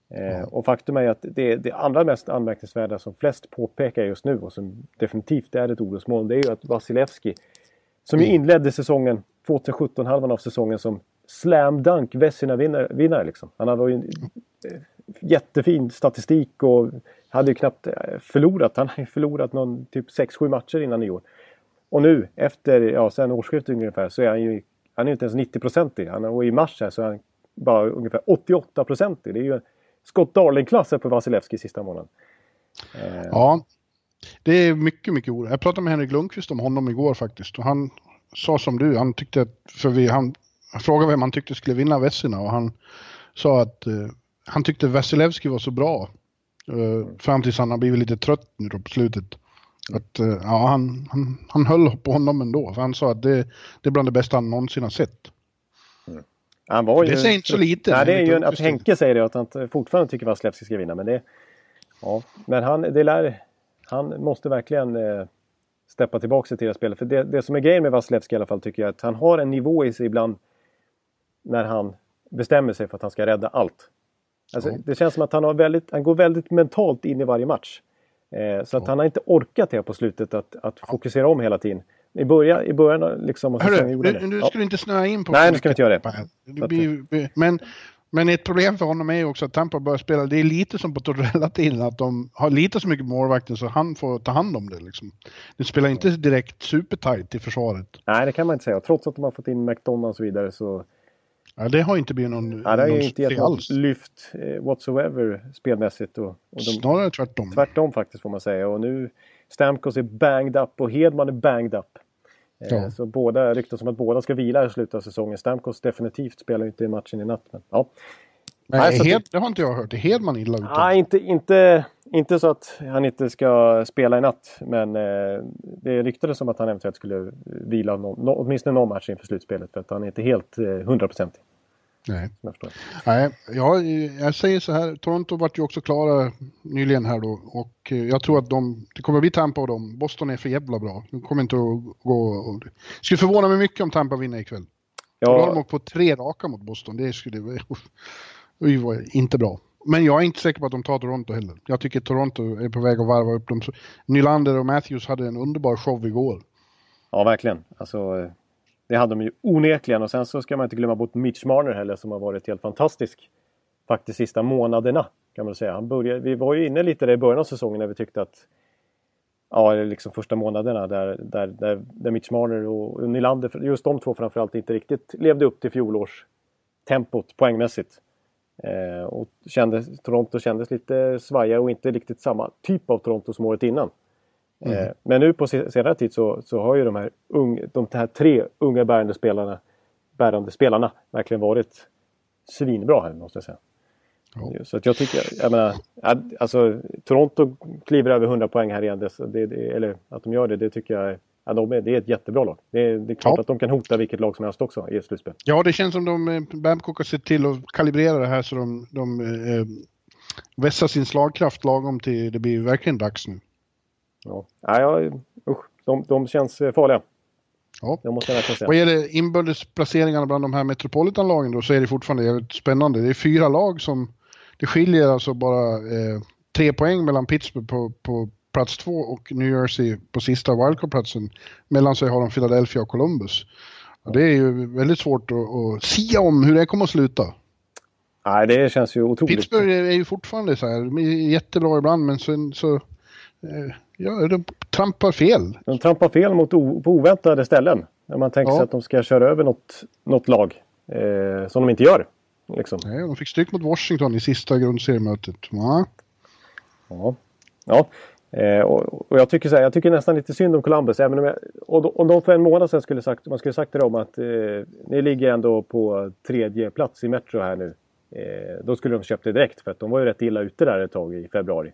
Eh, och faktum är att det, det allra mest anmärkningsvärda som flest påpekar just nu och som definitivt är ett orosmoln det är ju att Vasilevski som ju inledde säsongen 2017, halvan av säsongen som slam dunk Vesina-vinnare. Vinnare, liksom. Han hade ju en eh, jättefin statistik och hade ju knappt eh, förlorat. Han hade ju förlorat någon typ 6-7 matcher innan nyår. Och nu efter, ja sen årsskiftet ungefär så är han ju han är ju inte ens 90-procentig. Och i mars här så är han bara ungefär 88-procentig. Det är ju Scott Darling-klass här på Vasilevski sista månaden. Eh. Ja. Det är mycket, mycket oro. Jag pratade med Henrik Lundqvist om honom igår faktiskt och han sa som du, han tyckte att, för vi, han, han frågade vem han tyckte skulle vinna Vessina och han sa att eh, han tyckte Vasilevski var så bra. Eh, fram tills han har blivit lite trött nu då på slutet. Att, eh, ja, han, han, han höll på honom ändå. För han sa att det, det är bland det bästa han någonsin har sett. Han var ju, Det säger inte så lite, Nej, det är ju en, att. Henke säger det, att han fortfarande tycker Vasilevski ska vinna. Men, det, ja, men han, det lär, han måste verkligen eh, steppa tillbaka sig till det spelet. För det, det som är grejen med Vasilevski i alla fall tycker jag att han har en nivå i sig ibland när han bestämmer sig för att han ska rädda allt. Alltså, Ja. Det känns som att han, har väldigt, han går väldigt mentalt in i varje match. Eh, så att han har inte orkat det på slutet att, att fokusera om hela tiden. I början, i början liksom, säsongen Hörru, nu, det. nu ska du inte snöa in på Nej, nu ska vi inte göra det. Blir, men, men ett problem för honom är också att Tampa börjar spela, det är lite som på Torrella-tiden, att de har lite så mycket målvakter så han får ta hand om det. Liksom. Det spelar inte direkt supertajt i försvaret. Nej, det kan man inte säga. Trots att de har fått in McDonalds och så vidare så Ja, det har inte blivit någon, ja, det har någon inte gett något lyft eh, whatsoever spelmässigt. Och, och de, Snarare tvärtom. tvärtom faktiskt får man säga. Och nu Stamkos är banged up och Hedman är banged up. Eh, Ja. Så båda ryktas som att båda ska vila i slutet av säsongen. Stamkos definitivt spelar ju inte i matchen i natt. Men, ja. Nej, Nej, så Hed, det har inte jag hört. Är Hedman illa ute? Nej, inte, inte, inte så att han inte ska spela i natt. Men eh, det ryktades som att han eventuellt skulle vila någon, nå, åtminstone någon match inför slutspelet. För att han är inte helt eh, hundraprocentig. Nej. Nej, ja, jag säger så här, Toronto vart ju också klara nyligen här då och eh, jag tror att de, det kommer bli Tampa och dem. Boston är för jävla bra. De kommer inte att gå... Och, det skulle förvåna mig mycket om Tampa vinner ikväll. Ja. Då har de åkt på tre raka mot Boston. Det skulle vara inte bra. Men jag är inte säker på att de tar Toronto heller. Jag tycker Toronto är på väg att varva upp dem. Nylander och Matthews hade en underbar show igår. Ja, verkligen. Alltså, eh, det hade de ju onekligen. Och sen så ska man inte glömma bort Mitch Marner heller som har varit helt fantastisk. Faktiskt sista månaderna kan man säga. Han började, vi var ju inne lite där i början av säsongen när vi tyckte att Ja, liksom första månaderna där, där, där, där Mitch Marner och Nylander, just de två framförallt, inte riktigt levde upp till fjolårstempot poängmässigt. Eh, och kändes, Toronto kändes lite svaja och inte riktigt samma typ av Toronto som året innan. Mm. Eh, men nu på senare tid så, så har ju de här, ung, de här tre unga bärande spelarna, bärande spelarna verkligen varit svinbra här måste jag säga. Oh. Så att jag tycker, jag menar, alltså Toronto kliver över 100 poäng här igen. Det, det, eller att de gör det, det tycker jag ja, de är, det är ett jättebra lag. Det är, det är klart ja. att de kan hota vilket lag som helst också i ett slutspel. Ja, det känns som de, eh, Babcock har sett till att kalibrera det här så de, de eh, vässar sin slagkraft lagom till det blir verkligen dags nu. Ja, ja usch, de, de känns eh, farliga. Ja. Det måste jag. Vad gäller inbördesplaceringarna bland de här Metropolitan-lagen då så är det fortfarande jävligt spännande. Det är fyra lag som... Det skiljer alltså bara eh, tre poäng mellan Pittsburgh på, på plats två och New Jersey på sista wildcard-platsen. Mellan sig har de Philadelphia och Columbus. Och det är ju väldigt svårt att, att sia om hur det kommer att sluta. Nej, det känns ju otroligt. Pittsburgh är ju fortfarande så här, de är jättebra ibland men sen så... Eh, ja, de trampar fel. De trampar fel mot på oväntade ställen. När man tänker ja. sig att de ska köra över något, något lag. Eh, som de inte gör. Liksom. Nej, de fick stryk mot Washington i sista grundseriemötet. Ja. Ja. ja. Eh, och, och, jag, tycker så här, jag tycker nästan lite synd om Columbus. Även om, jag, och, om de för en månad sedan skulle sagt, man skulle sagt till dem att eh, ni ligger ändå på tredje plats i Metro här nu. Eh, då skulle de köpt det direkt för att de var ju rätt illa ute där ett tag i februari.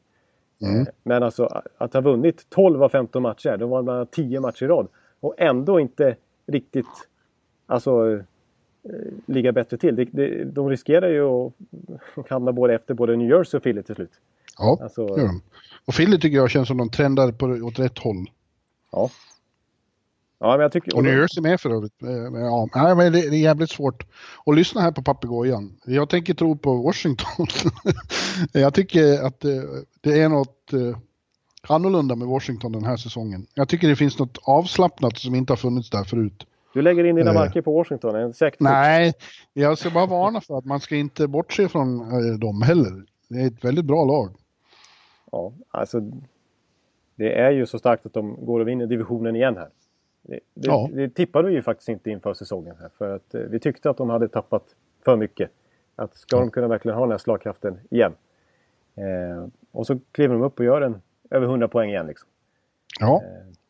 Mm. Eh, men alltså att ha vunnit 12 av 15 matcher, de var bland annat 10 matcher i rad. Och ändå inte riktigt alltså, eh, ligga bättre till. De, de, de riskerar ju att hamna både efter både New Jersey och Philly till slut. Ja, alltså, det gör de. Och Philly tycker jag känns som de trendar på, åt rätt håll. Ja. Ja, men jag tycker... Och New Jersey med för övrigt. Eh, ja, nej, men det, är jävligt svårt att lyssna här på papegojan. Jag tänker tro på Washington. jag tycker att det, det är något eh, annorlunda med Washington den här säsongen. Jag tycker det finns något avslappnat som inte har funnits där förut. Du lägger in dina eh. marker på Washington? En Nej, jag ska bara varna för att man ska inte bortse från dem heller. Det är ett väldigt bra lag ja, alltså det är ju så starkt att de går och vinner divisionen igen här. Det, det, ja. det tippade vi ju faktiskt inte inför säsongen här för att eh, vi tyckte att de hade tappat för mycket. Att ska de kunna verkligen ha den här slagkraften igen? Eh, och så kliver de upp och gör en över 100 poäng igen liksom. Ja,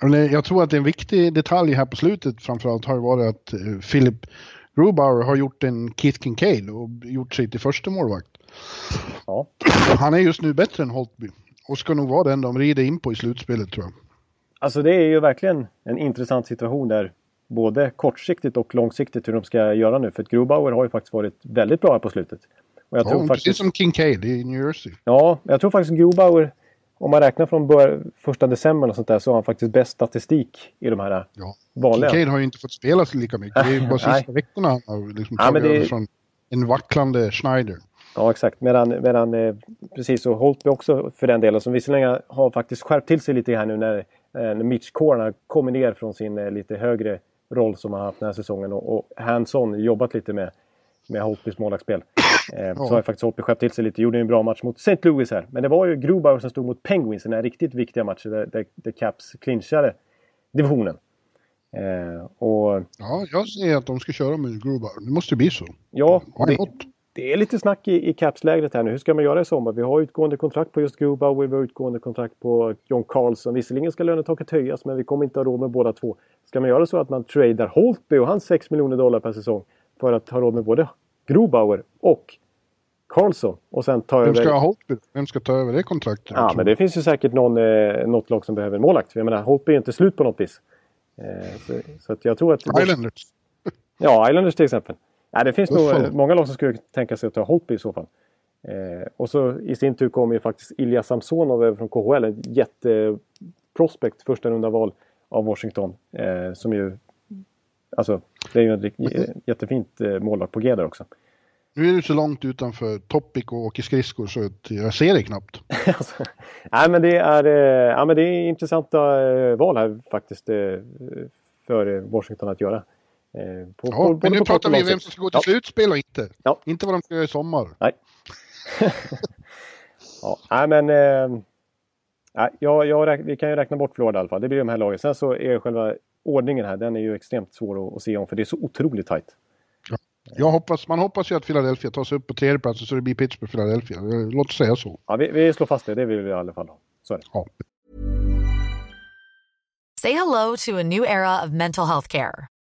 eh. jag tror att en viktig detalj här på slutet framförallt har varit att eh, Philip Grubauer har gjort en Keith Kincaid och gjort sig till första målvakt. Ja. Han är just nu bättre än Holtby. Och ska nog vara den de rider in på i slutspelet tror jag. Alltså det är ju verkligen en intressant situation där. Både kortsiktigt och långsiktigt hur de ska göra nu. För att Grubauer har ju faktiskt varit väldigt bra här på slutet. Och jag ja, tror faktiskt... precis som Kincaid i New Jersey. Ja, jag tror faktiskt Grubauer, om man räknar från bör... första december och sånt där, så har han faktiskt bäst statistik i de här ja. vanliga. Kincaid har ju inte fått spela lika mycket. Det är ju bara sista veckorna han har liksom ja, det... från en vacklande Schneider. Ja exakt, medan, medan eh, precis så Holtby också för den delen som visserligen har faktiskt skärpt till sig lite här nu när, eh, när Mitch Corner kommer ner från sin eh, lite högre roll som han har haft den här säsongen och, och Hansson jobbat lite med, med Holtbys målvaktsspel. Eh. Så har faktiskt Holtby skärpt till sig lite, gjorde en bra match mot St. Louis här. Men det var ju Grubauer som stod mot Penguins, den här riktigt viktiga matchen där, där, där Caps clinchade divisionen. Eh, och... Ja, jag säger att de ska köra med Grubauer. Det måste bli så. Ja, det, det är lite snack i, i Caps-lägret här nu. Hur ska man göra i sommar? Vi har utgående kontrakt på just Grubauer, vi har utgående kontrakt på John Carlson. Visserligen ska lönetaket höjas, men vi kommer inte ha råd med båda två. Ska man göra så att man tradar Holtby och hans 6 miljoner dollar per säsong för att ha råd med både Grubauer och Carlson och sen ta Vem ska över... ha Holtby? Vem ska ta över det kontraktet? Ja, men det finns ju säkert någon, eh, något lag som behöver en målakt. Jag menar, Holtby är inte slut på något vis. Eh, så, så jag tror att... Islanders? Ja, Islanders till exempel. Nej, det finns nog många lag som skulle tänka sig att ta Holtby i så fall. Eh, och så i sin tur kommer ju faktiskt Ilja Samsonov över från KHL. En jätteprospect, första runda val av Washington. Eh, som ju... Alltså, det är ju ett jättefint eh, mållag på G där också. Nu är du så långt utanför Topic och åker skridskor så jag ser det knappt. alltså, nej, men det är, eh, ja, men det är intressanta eh, val här faktiskt eh, för Washington att göra. På, ja, på, men nu pratar vi om vem som ska gå till ja. slutspel och inte. Ja. Inte vad de ska göra i sommar. Nej. ja, nej men... Eh, jag, jag, vi kan ju räkna bort Florida i alla fall. Det blir de här lagen. Sen så är själva ordningen här, den är ju extremt svår att, att se om för det är så otroligt tajt. Jag hoppas, man hoppas ju att Philadelphia tar sig upp på tredje plats så det blir Pittsburgh Philadelphia. Låt oss säga så. Ja, vi, vi slår fast det. Det vill vi i alla fall ha. Så är det. Ja. Say hello to a new era of mental health care.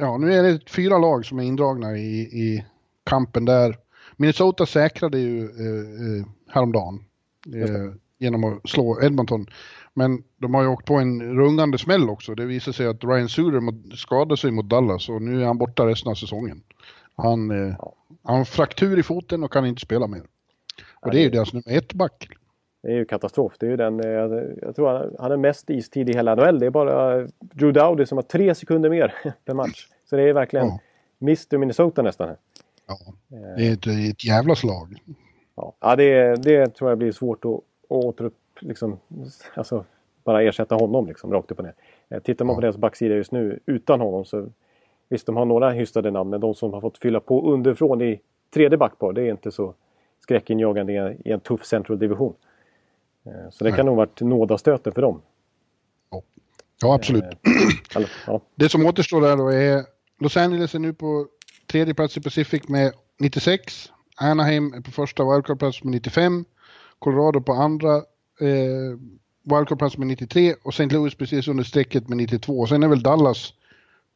ja nu är det fyra lag som är indragna i, i kampen där. Minnesota säkrade ju eh, eh häromdagen. Eh, genom att slå Edmonton. Men de har ju åkt på en rungande smäll också. Det visar sig att Ryan Suter skadade sig mot Dallas och nu är han borta resten av säsongen. Han, eh, han har fraktur i foten och kan inte spela mer. Och det är ju deras nummer ett back. Det är ju katastrof. Det är ju den, eh, jag tror han, han mest istid i hela NHL. Det är bara Drew Dowdy som har tre sekunder mer per match. Så det är verkligen ja. Mr Minnesota nästan. Ja, det är ett, ett jävla slag. Ja, det, det tror jag blir svårt att, och återupp, liksom, alltså, bara ersätta honom liksom, rakt upp och ner. Eh, tittar man ja. på deras backsida just nu utan honom så visst, de har några hystade namn, men de som har fått fylla på underifrån i tredje backpar, det är inte så skräckinjagande i en tuff central division. Eh, så det Nej. kan nog varit nådastöten för dem. Ja, ja absolut. Eh, ja. Det som återstår där då är Los Angeles är nu på tredje plats i Pacific med 96. Anaheim är på första wildcard-plats med 95. Colorado på andra eh, wildcard-plats med 93 och St. Louis precis under strecket med 92. Sen är väl Dallas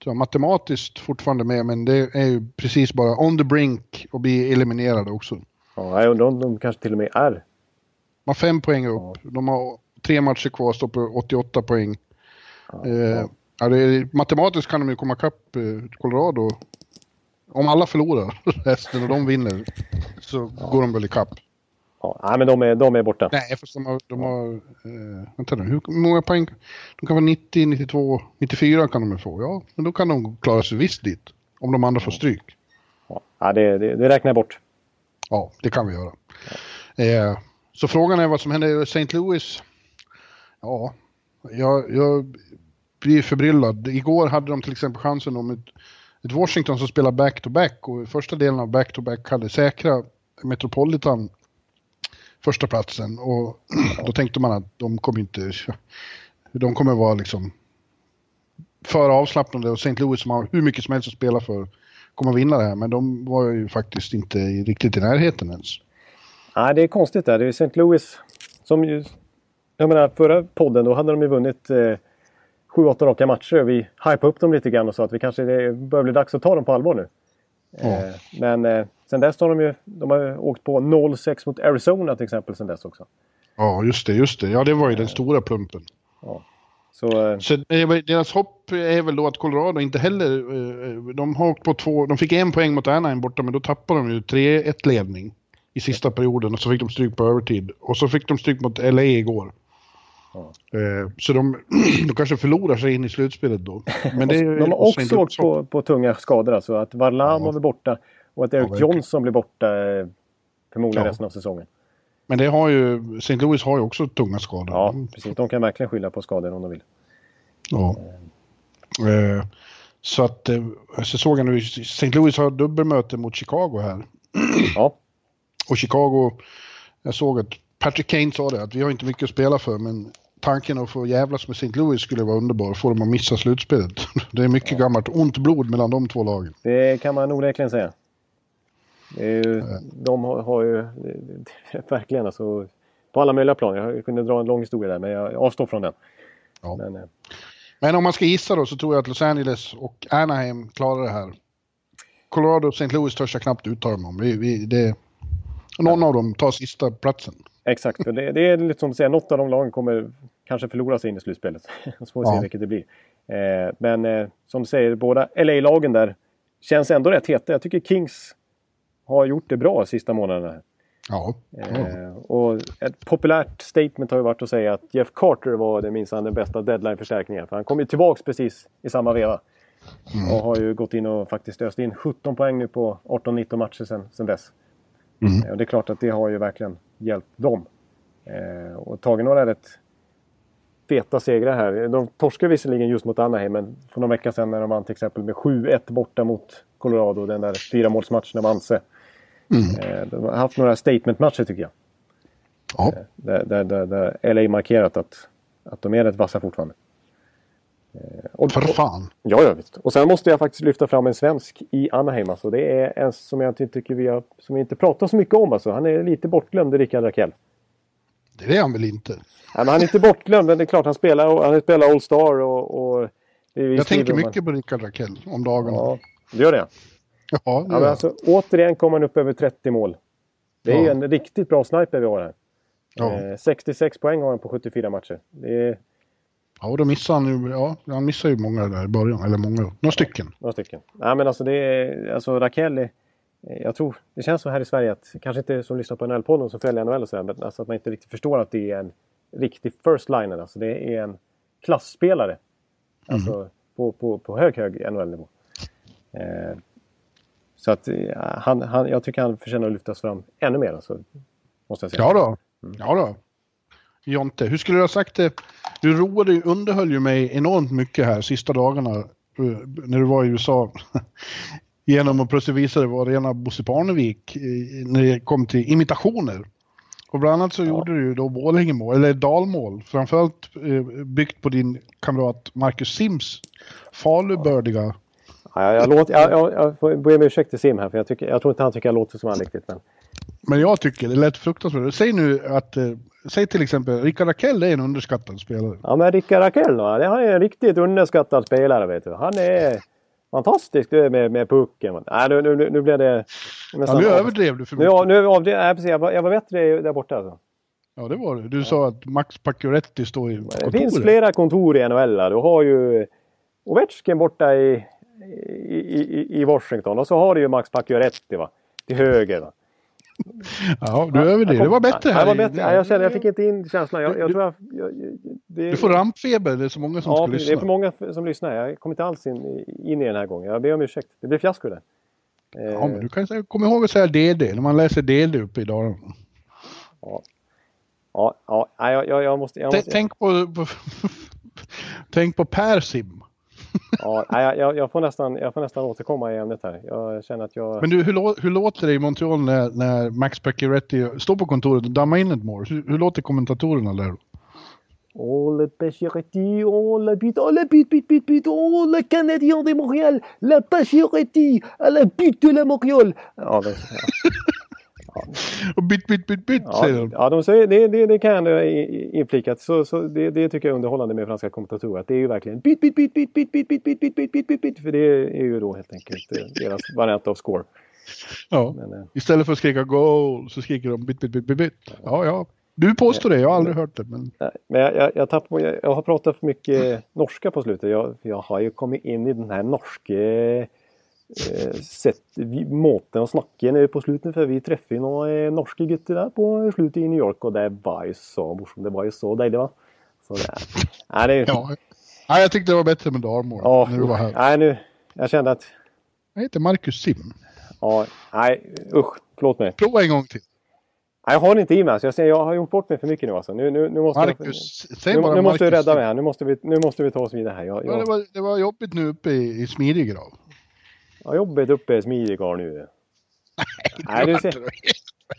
jag, matematiskt fortfarande med men det är ju precis bara on the brink och bli eliminerade också. Ja, jag undrar om de kanske till och med är. De har fem poäng upp. Ja. De har tre matcher kvar, står på 88 poäng. Ja, eh, ja. Är, matematiskt kan de ju komma ikapp eh, Colorado. Om alla förlorar resten och de vinner så går de väl ikapp. Ja, nej, men de är, de är borta. Nej, för de har... De har eh, vänta nu, hur många poäng? De kan vara 90, 92, 94 kan de få. Ja, men då kan de klara sig visst dit. Om de andra får stryk. Ja, det, det, det räknar jag bort. Ja, det kan vi göra. Ja. Eh, så frågan är vad som händer i St. Louis. Ja, jag, jag blir förbryllad. Igår hade de till exempel chansen om ett, ett Washington som spelar back-to-back och första delen av back-to-back hade säkra Metropolitan första platsen och då tänkte man att de kommer inte, de kommer vara liksom för avslappnade och St. Louis som har hur mycket som helst att spela för kommer vinna det här men de var ju faktiskt inte riktigt i närheten ens. Nej, det är konstigt där. Det är St. Louis som ju... Jag menar förra podden då hade de ju vunnit eh, 7-8 raka matcher. Vi hypade upp dem lite grann och sa att vi kanske det börjar bli dags att ta dem på allvar nu. Eh, men eh, sen dess har de ju de har åkt på 0-6 mot Arizona till exempel sen dess också. Ja, just det, just det. Ja, det var ju den stora plumpen. Ja. Så, eh, Så deras hopp är väl då att Colorado inte heller... De har åkt på två... De fick en poäng mot Anaheim borta, men då tappade de ju 3-1 ledning i sista perioden och så fick de stryk på övertid. Och så fick de stryk mot LA igår. Ja. Så de, de kanske förlorar sig in i slutspelet då. Men det, de har också åkt på, på tunga skador alltså. Att Varlam ja. var borta och att Erik ja, Johnson blir borta. Förmodligen Ja. resten av säsongen. Men det har ju, St. Louis har ju också tunga skador. Ja, precis. De kan verkligen skylla på skador om de vill. Ja. Eh, så att, eh, såg jag nu, St. Louis har dubbelmöte mot Chicago här. Ja, Och Chicago, jag såg att Patrick Kane sa det, att vi har inte mycket att spela för, men tanken att få jävlas med St. Louis skulle vara underbar, få dem att missa slutspelet. Det är mycket gammalt ont blod mellan de två lagen. det kan man onekligen säga. De har, har ju verkligen alltså på alla möjliga plan. Jag kunde dra en lång historia där men jag avstår från den. Ja. Men, eh, Men om man ska gissa då så tror jag att Los Angeles och Anaheim klarar det här. Colorado och St. Louis törs jag knappt uttala mig om. Vi, vi, det, någon av dem tar sista platsen. Exakt, det, det är lite som att säga, något av de lagen kommer kanske förlora sig in i slutspelet. Så får vi se Ja. vilket det blir. Eh, men eh, som du säger, båda LA-lagen där känns ändå rätt heta. Jag tycker Kings har gjort det bra de sista månaderna. Ja. Eh, och ett populärt statement har ju varit att säga att Jeff Carter var det minsann den bästa deadline-förstärkningen. För han kom ju tillbaks precis i samma veva. Och har ju gått in och faktiskt öst in 17 poäng nu på 18-19 matcher sedan, sedan dess. Mm. Eh, Och det är klart att det har ju verkligen hjälpt dem. Eh, och tagit några rätt feta segrar här. De torskade visserligen just mot Anaheim, men för några veckor sedan när de vann till exempel med 7-1 borta mot Colorado. Den där fyramålsmatchen av Anse. Eh, de har haft några statement-matcher tycker jag. Ja. Där, där, där, där LA markerat att, att de är rätt vassa fortfarande. Eh, och, För fan. Ja, ja visst. Och sen måste jag faktiskt lyfta fram en svensk i Anaheim. Alltså. Det är en som jag inte tycker vi har, som vi inte pratar så mycket om. Alltså. Han är lite bortglömd, Rickard Rakell. Det är han väl inte? Nej, men han är inte bortglömd, men det är klart han spelar, han spelar All-Star och... och det är vi Jag tänker mycket på Rickard Rakell om dagarna. Ja, det gör det. Ja, det Ja, gör men jag. alltså, återigen kommer han upp över 30 mål. Det är Ja. en riktigt bra sniper vi har här. Ja. Eh, 66 poäng har han på 74 matcher. Det är ja, då missar han ju, ja, han missar ju många där i början, eller många, några stycken. några stycken. Nej, men alltså det är... Alltså Rakell är, Jag tror, det känns så här i Sverige att, kanske inte som lyssnar på NHL-podden som följer NHL och sådär, men alltså att man inte riktigt förstår att det är en riktig first liner. Alltså det är en klassspelare. Alltså på, på, på hög, hög NHL-nivå. Eh, så att ja, han, han, jag tycker han förtjänar att lyftas fram ännu mer. Alltså, måste jag säga. Ja då. Ja då. Jonte, hur skulle du ha sagt det? Du roade, underhöll ju mig enormt mycket här sista dagarna eh, när du var i USA. Genom att plötsligt visa det var rena Bosse Parnevik eh, när det kom till imitationer. Och bland annat så gjorde du ju då Borlängemål, eller dalmål, framförallt eh, byggt på din kamrat Marcus Sims falubördiga. Ja, jag, låter, jag, jag, jag får be om ursäkt till Sim här, för jag, tycker, jag tror inte han tycker jag låter som han riktigt. Men, Men jag tycker det lät fruktansvärt. Säg nu att, eh, säg till exempel, Rickard Rakell är en underskattad spelare. ja, men Rickard Rakell då, det- han är en riktigt underskattad spelare. Vet du. Han är fantastisk du, med, med pucken. Nej, nu, nu, nu blev det... Ja, nästan nu av- överdrev du för Nu, mycket. ja, nu det, nej, precis, jag, var, jag var bättre där borta. Alltså. Ja, det var det. Du sa att Max Pacioretty står i Det kontoret. finns flera kontor i NHL. Du har ju Ovechkin borta i, i, i, i Washington och så har du juX Pacioretty va? till höger. Va? Ja, du överdrev. Det var bättre Ja, här. det var bättre. Ja, jag kände, jag fick inte in känslan. Jag, jag tror jag, jag, det, Du får rampfeber. Det är så många som Ja, ska det är lyssna. för många som lyssnar. Jag kom inte alls in, in i den här gången. Jag ber om ursäkt. Det blev fiasko där. Eh, Ja, men du kan säga, kom ihåg att säga DD när man läser DD uppe i Dalarna. Ja, ja, nej, jag, jag, måste... Jag måste Tänk på, på Tänk på Persim. Ja, jag, jag, får nästan, jag får nästan återkomma i ämnet här. Jag känner att jag... Men du, hur, hur låter det i Montreal när, när Max Pacioretty står på kontoret och dammar in ett mål? Hur, hur låter kommentatorerna där? Oh le Pacioretty, oh la but, oh la but, but, but, but, oh le Canadien de Montréal, la Pacioretty, à la but de la Montréal. Ja, det, Och bytt, bytt, bytt, bytt ja, säger de. ja, de säger, det, det, det kan jag ändå inflika. Så, så det, det tycker jag är underhållande med franska kommentatorer. Att det är ju verkligen byt, byt, byt, byt, byt, byt, byt, byt, byt, byt, byt, byt, byt. För det är ju då helt enkelt eh, deras variant av score. Ja. Men, eh, Istället för att skrika goal så skriker de bytt, bytt, bytt, bytt, bytt. Ja, ja. Du påstår det, jag har aldrig hört det. Men Men jag, jag, jag, tappar, jag, jag har pratat för mycket norska på slutet. Jag, jag har ju kommit in i den här norska eh, sätt, vi, måten snacka nu på slutet. För vi träffade ju några eh, norska gutter där på slutet i New York och det var ju så morsomt. Det var ju så dejligt va. Så det, nej, det, ja, ja. Nej, jag tyckte det var bättre med dalmål ja, när du var här. nej, nu, jag kände att Jag heter Marcus Sim. ja, nej usch, förlåt mig. Prova en gång till. Jag har inte i mig. Alltså. Jag, säger, jag har gjort bort mig för mycket nu alltså. Nu, nu, nu måste Marcus, jag, säg nu, bara nu måste Marcus. rädda mig här. Nu måste vi, nu måste vi ta oss vidare här. Jag, Ja, jag, det, var, det var jobbigt nu uppe i, i Smidigrav. Har jobbet uppe i Smidigar nu. Nej, du ser,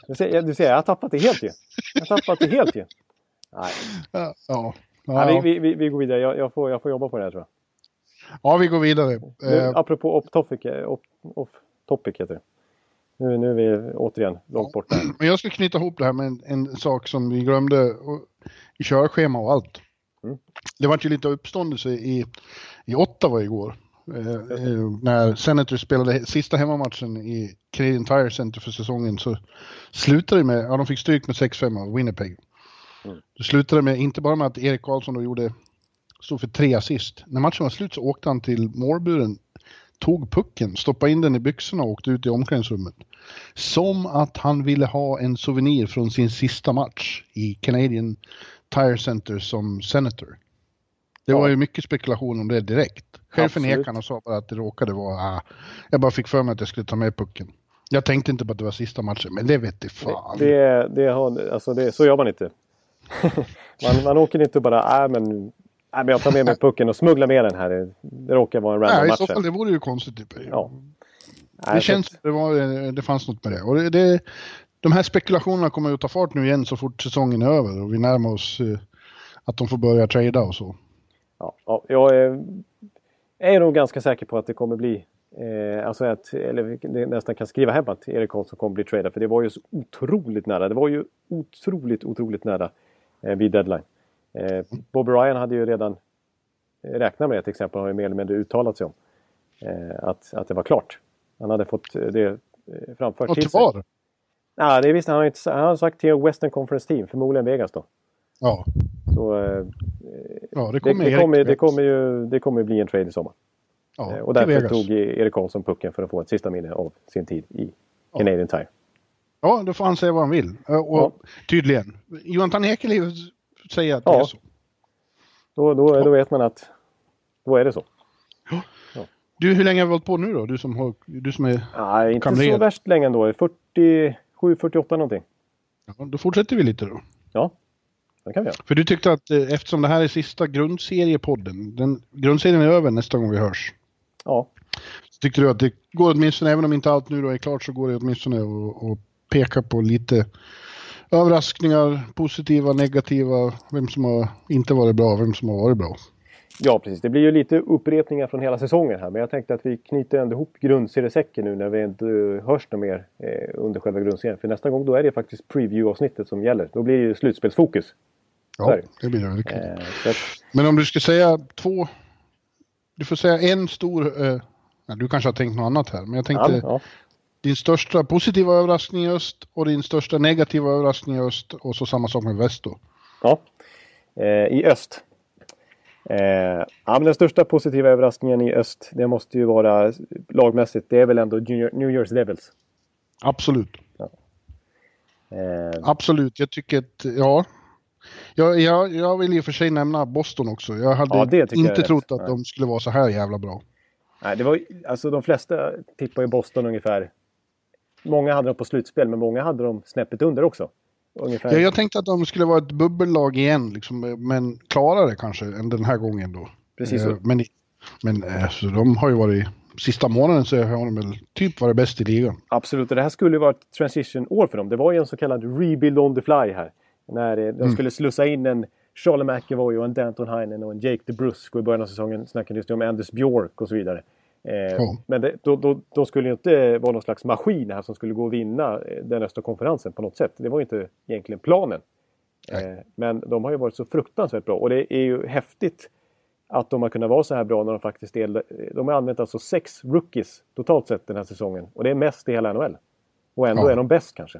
du, ser, du ser, jag har tappat det helt ju. Jag har tappat det helt ju. Nej, Ja, ja. ja. Ja, vi, vi, vi, går vidare. Jag, jag, får, jag får jobba på det här tror jag. ja, vi går vidare. Nu, Eh, apropå off topic, off, off topic heter det. Nu, nu är vi återigen långt borta. Men jag ska knyta ihop det här med en, en sak som vi glömde i körschema och allt. Mm. Det var ju lite uppståndelse i, i Ottawa igår. Eh, eh, när Senators spelade sista hemmamatchen i Canadian Tire Center för säsongen så slutade det med, ja de fick stryk med 6-5 av Winnipeg. Mm. Det slutade med, inte bara med att Erik Karlsson då gjorde, stod för tre assist. När matchen var slut så åkte han till målburen, tog pucken, stoppade in den i byxorna och åkte ut i omklädningsrummet. Som att han ville ha en souvenir från sin sista match i Canadian Tire Center som senator. Det var ju mycket spekulation om det direkt. Själv Absolut. förnekade han och sa bara att det råkade vara, ah, jag bara fick för mig att jag skulle ta med pucken. Jag tänkte inte på att det var sista matchen, men det vet det fan. Det, det har, alltså det, så gör man inte. man, man åker inte bara, äh, men, äh, men jag tar med mig pucken och smugglar med den här. Det, råkar vara en random Nej, i match. så här. fall det vore ju konstigt. Typ. Ja. Det Nej, så känns som det, var, det fanns något med det. Och det, det. De här spekulationerna kommer att ta fart nu igen så fort säsongen är över och vi närmar oss eh, att de får börja trada och så. Ja, ja, jag är, är nog ganska säker på att det kommer bli eh, alltså att, eller nästan kan skriva hem att Erik Karlsson kommer bli tradad. För det var ju så otroligt nära. Det var ju otroligt, otroligt nära eh, vid deadline. Eh, Bob Ryan hade ju redan räknat med ett exempel, har ju mer eller mindre uttalat sig om. Eh, att, att det var klart. Han hade fått eh, det eh, framfört till till sig. var? Ja, det visste han, inte, han har sagt till Western Conference Team, förmodligen Vegas då. Ja, Så eh, ja det det, kommer det, Erik kommer, det, kommer ju, det kommer bli en trade i sommar. ja, Eh, Och därför tog Erik Karlsson pucken för att få ett sista minne av sin tid i Ja. Canadian Tire. Ja, då får han säga vad han vill. Eh, Och Ja. tydligen. Johan Ekeliv säger att det Ja. är så. Då, då, då vet man att då är det så. Du, hur länge har vi hållit på nu då? Du som, har, du som är... Nej, inte Kamrer. så värst länge ändå. 47, 48 någonting. Ja, då fortsätter vi lite då. Ja, det kan vi göra. För du tyckte att eh, eftersom det här är sista grundseriepodden, den, grundserien är över nästa gång vi hörs. Ja, Så tyckte du att det går åtminstone, även om inte allt nu då är klart, så går det åtminstone att, peka på lite överraskningar, positiva, negativa, vem som har inte varit bra, vem som har varit bra. ja, precis. Det blir ju lite upprepningar från hela säsongen här. Men jag tänkte att vi knyter ändå ihop grundseriesäcken nu när vi inte hörs något mer eh, under själva grundserien. För nästa gång då är det faktiskt preview-avsnittet som gäller. Då blir det ju slutspelsfokus. Ja, det. det blir det verkligen. Eh, Men om du ska säga två, du får säga en stor, eh, du kanske har tänkt något annat här, men jag tänkte ja, ja. din största positiva överraskning i öst och din största negativa överraskning i öst och så samma sak med väst då. Ja, eh, i öst. Eh, ja, men den största positiva överraskningen i öst, det måste ju vara lagmässigt, det är väl ändå New Year's Devils. Absolut. Eh, Absolut, jag tycker att, ja. Jag, jag, jag vill i och för sig nämna Boston också. Jag hade Ja, jag inte rätt. trott att Nej. de skulle vara så här jävla bra. nej, det var, alltså de flesta tippar ju Boston ungefär. Många hade dem på slutspel, men många hade dem snäppet under också. Ungefär. Jag, jag tänkte att de skulle vara ett bubbellag igen, liksom, men klarare kanske än den här gången då. Precis Eh, så. Men, men eh, så de har ju varit, sista månaden så har de väl typ varit bäst i ligan. Absolut, och det här skulle ju vara ett transition-år för dem. Det var ju en så kallad rebuild on the fly här. När de Mm. skulle slussa in en Charlie McAvoy och en Danton Heinen och en Jake DeBrusk. Och i början av säsongen snackades det om Anders Bjork och så vidare. Eh, Ja. Men det, då, då, de skulle ju inte vara någon slags maskin här som skulle gå och vinna eh, den östra konferensen på något sätt. Det var ju inte egentligen planen. Eh, men de har ju varit så fruktansvärt bra och det är ju häftigt att de har kunnat vara så här bra när de faktiskt är... De har använt alltså sex rookies totalt sett den här säsongen. Och det är mest i hela NHL. Och ändå Ja. är de bäst kanske.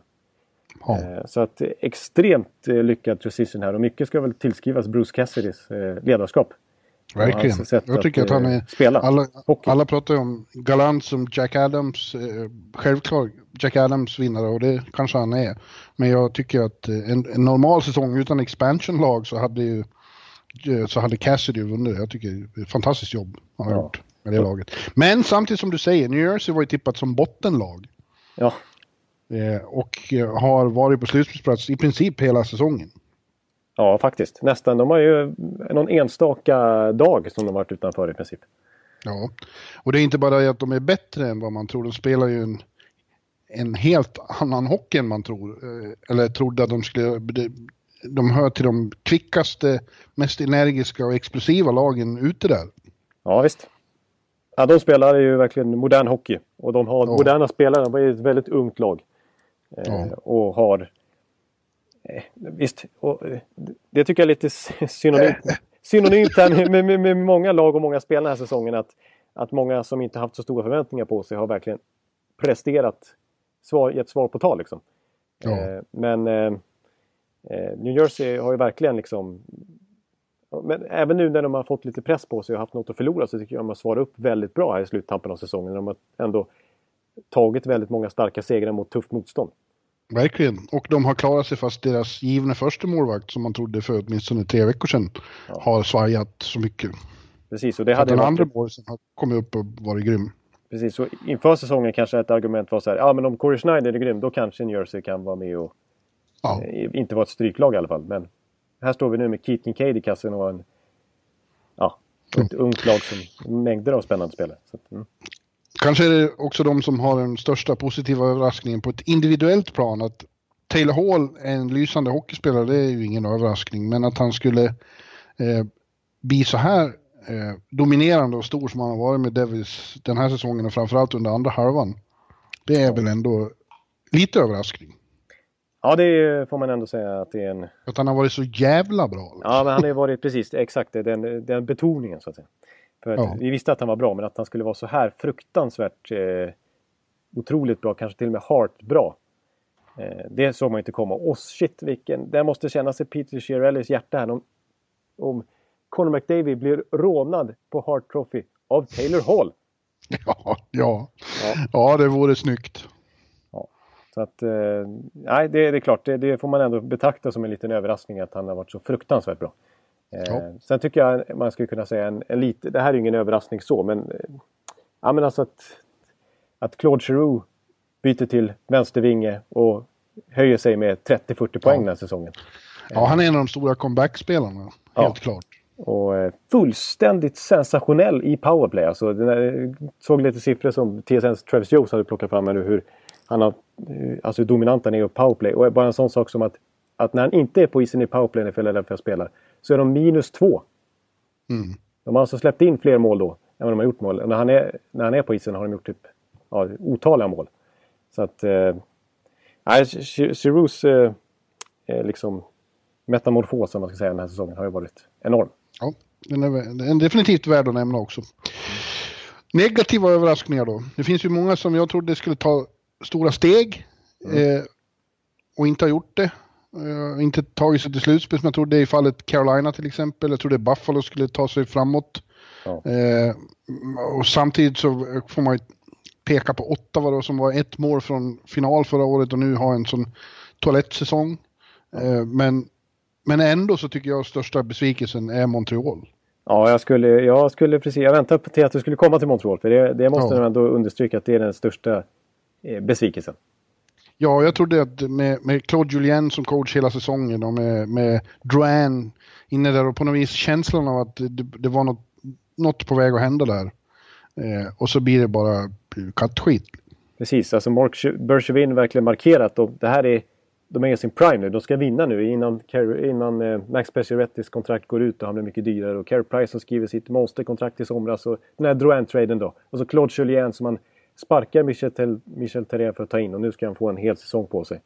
Ja. Eh, Så att eh, extremt eh, lyckad transition här och mycket ska väl tillskrivas Bruce Cassidys ledarskap. Verkligen. sätt Jag tycker att, att, han är... spela Alla, hockey. alla pratar ju om galant som Jack Adams. Självklart Jack Adams vinnare och det kanske han är. Men jag tycker att en, en normal säsong utan expansion-lag så hade ju så hade Cassidy vunnit. Jag tycker fantastiskt jobb han har Ja. gjort med det laget. Men samtidigt som du säger, New Jersey var ju tippat som bottenlag. Ja, och eh, har varit på slutspelsplats i princip hela säsongen. Ja, faktiskt. Nästan. De har ju någon enstaka dag som de varit utanför i princip. Ja, och det är inte bara det att de är bättre än vad man tror. De spelar ju en, en helt annan hockey än man tror. Eh, eller trodde att de skulle... De hör till de kvickaste, mest energiska och explosiva lagen ute där. Ja, visst. Ja, de spelar ju verkligen modern hockey. Och de har ja. moderna spelare. De är ett väldigt ungt lag. Eh, ja. Och har... Eh, visst, och, det tycker jag är lite synonymt, synonymt här med, med, med, många lag och många spelare den här säsongen. Att, att många som inte haft så stora förväntningar på sig har verkligen presterat, svar, gett svar på tal. Liksom. Ja. Eh, men eh, eh, New Jersey har ju verkligen liksom men även nu när de har fått lite press på sig och haft något att förlora så tycker jag de har svarat upp väldigt bra här i sluttampen av säsongen. De har ändå tagit väldigt många starka segrar mot tufft motstånd. Verkligen, och de har klarat sig fast deras givna första målvakt som man trodde för åtminstone tre veckor sedan ja. har svajat så mycket. Precis, och det hade den andra målvakten har kommit upp och varit grym. Precis, så inför säsongen kanske ett argument var så här, ja men om Corey Schneider är grym då kanske New Jersey kan vara med och ja. eh, inte vara ett stryklag i alla fall. Men här står vi nu med Keaton Cade i kassen och en, ja, ett mm. ungt lag som mängder av spännande spelare. Så, mm. Kanske är det också de som har den största positiva överraskningen på ett individuellt plan. Att Taylor Hall är en lysande hockeyspelare, det är ju ingen överraskning. Men att han skulle eh, bli så här eh, dominerande och stor som han har varit med Devils den här säsongen och framförallt under andra halvan. Det är väl ändå lite överraskning. Ja, det får man ändå säga att det är en... Att han har varit så jävla bra. Liksom. Ja, men han har varit precis exakt den, den betoningen så att säga. För ja. Vi visste att han var bra, men att han skulle vara så här fruktansvärt eh, otroligt bra, kanske till och med hart bra. Eh, det såg man inte komma. Och shit, vilken... Det måste kännas i Peter Chiarellis hjärta här om, om Conor McDavid blir rånad på Hart Trophy av Taylor Hall. Ja, ja. ja. ja det vore snyggt. Så att, eh, nej, det, det, är klart, det, det, får man ändå betrakta som en liten överraskning att han har varit så fruktansvärt bra. Eh, ja. Sen tycker jag man skulle kunna säga en, en lite, det här är ingen överraskning så, men, eh, ja, men alltså att, att Claude Giroux byter till vänstervinge och höjer sig med 30-40 poäng ja. den här säsongen. Ja, han är en av de stora comeback-spelarna, helt ja. klart. Och eh, fullständigt sensationell i powerplay. Alltså, jag såg lite siffror som TSNs Travis Jones hade plockat fram nu hur han har, eh, alltså hur dominant han är i powerplay. Och bara en sån sak som att, att när han inte är på isen i powerplay när Philadelphia spelar så är de minus två. Mm. De har alltså släppt in fler mål då än vad de har gjort mål. Och när han är, när han är på isen har de gjort typ ja, otaliga mål. Så att... Eh, nej, Giroux eh, liksom metamorfos, om man ska säga, den här säsongen har ju varit enorm. Ja, den är, den är definitivt värd att nämna också. Negativa överraskningar då. Det finns ju många som jag trodde skulle ta stora steg mm. eh, och inte har gjort det. Uh, inte tagit sig till slutspel som jag trodde i fallet Carolina till exempel. Jag trodde Buffalo skulle ta sig framåt. Ja. Uh, och samtidigt så får man ju peka på Ottawa då, som var ett mål från final förra året och nu har en sån toalettsäsong. Uh, men, men ändå så tycker jag största besvikelsen är Montreal. Ja, jag skulle, jag skulle precis, jag väntade till att du skulle komma till Montreal för det, det måste ja. ändå understryka att det är den största besvikelsen. Ja, jag trodde att med, med Claude Julien som coach hela säsongen och med, med Drouin inne där och på något vis känslan av att det, det var något, något på väg att hända där. Eh, och så blir det bara kattskit. Precis, alltså Mark Bergevin verkligen markerat och det här är de är i sin prime nu. De ska vinna nu innan, innan eh, Max Paciorettys kontrakt går ut och han blir mycket dyrare. Och Carey Price som skriver sitt monsterkontrakt i somras. Och den här Drouin-traden då. Och så Claude Julien som man sparkar Michel, Michel Therrien för att ta in och nu ska han få en hel säsong på sig.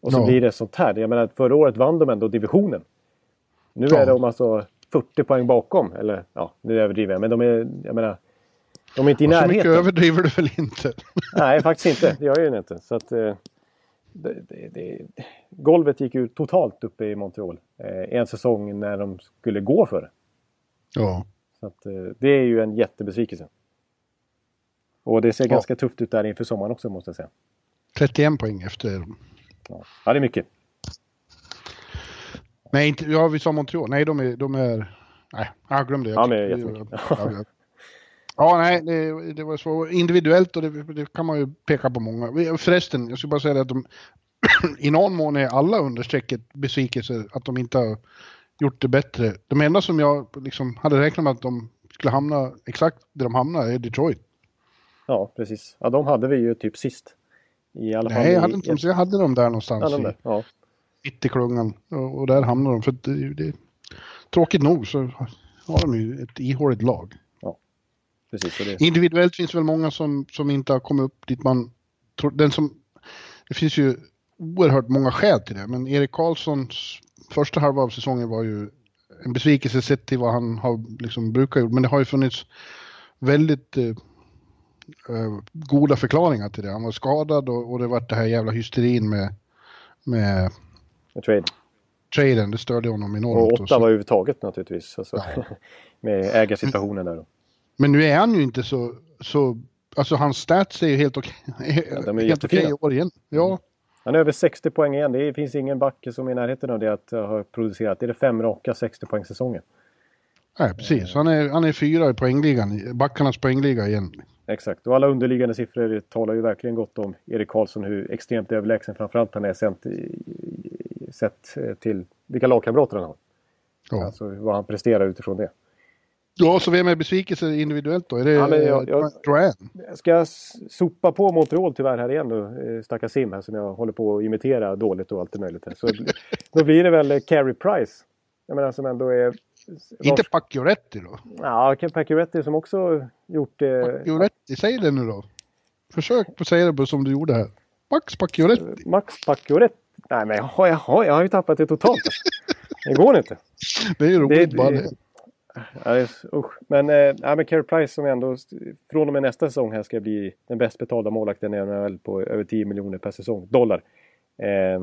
Och så ja. blir det sånt här. Jag menar, förra året vann de ändå divisionen. Nu ja. är de alltså 40 poäng bakom. Eller ja, nu överdriver jag. Men de är, jag menar, de är inte i närheten. Så mycket överdriver du väl inte? Nej, faktiskt inte. Det gör jag ju inte. Så att, eh, det, det, det, golvet gick ju totalt uppe i Montreal. Eh, en säsong när de skulle gå för det. Ja. Så att, eh, det är ju en jättebesvikelse. Och det ser ja. ganska tufft ut där inför sommaren också måste jag säga. 31 poäng efter. Ja, ja det är mycket. Nej, inte, ja, vi sa Montreal. Nej, de är... De är nej, jag glömde det. Ja, men jättemycket. Ja, Ja, nej, det, det var så individuellt och det, det, kan man ju peka på många. Förresten, jag skulle bara säga att de i någon mån är alla under strecket besvikelser att de inte har gjort det bättre. De enda som jag liksom hade räknat med att de skulle hamna exakt där de hamnar är Detroit. Ja, precis. Ja, de hade vi ju typ sist. I alla Nej, fall jag hade, inte, jag hade dem där någonstans. Ja, de där. Ja. Mitt i klungan. Och, och där hamnar de. För det, det, tråkigt nog så har de ju ett ihåligt lag. Ja, precis. Det... Individuellt finns det väl många som, som inte har kommit upp dit man... Den som, det finns ju oerhört många skäl till det, men Erik Karlssons första halva av säsongen var ju en besvikelse sett till vad han har liksom brukat gjort. Men det har ju funnits väldigt eh, eh, goda förklaringar till det. Han var skadad och, och det var det här jävla hysterin med, med, med trade. traden. Det störde honom enormt. Och Ottawa överhuvudtaget naturligtvis. Alltså, ja. med ägarsituationen där. Då. Men nu är han ju inte så, så alltså hans stats är ju helt okej. Ja, de är helt okej i år igen. Ja. Han är över 60 poäng igen. Det finns ingen back som är i närheten av det att ha producerat. Det är det fem raka 60 poäng säsongen. Nej, precis. Han är, han är fyra i poängligan. Backarnas poängliga igen. Exakt, och alla underliggande siffror talar ju verkligen gott om Erik Karlsson, hur extremt överlägsen framförallt han är sett, sett till vilka lagkamrater han har. Ja. Alltså vad han presterar utifrån det. Ja, så vem är besvikelse individuellt då? Är det ja, men jag, jag, Ska jag sopa på Montreal tyvärr här igen nu, stackars Sim här som jag håller på att imitera dåligt och allt möjligt. Så då blir det väl Carey Price. Jag menar som ändå är... Inte Pacioretty då? Ja, Pacioretty som också gjort det... Eh, Pacioretty, säg det nu då. Försök på säga det som du gjorde här. Max Pacioretty. Max Pacioretty. Nej men jag har, jag har, jag har ju tappat det totalt. det går inte. Det är ju roligt det, bara det. Ja, just, usch. Men, äh, men Carey Price som ändå från och med nästa säsong här ska bli den bäst betalda målvakten i NHL på över 10 miljoner per säsong, dollar. Eh,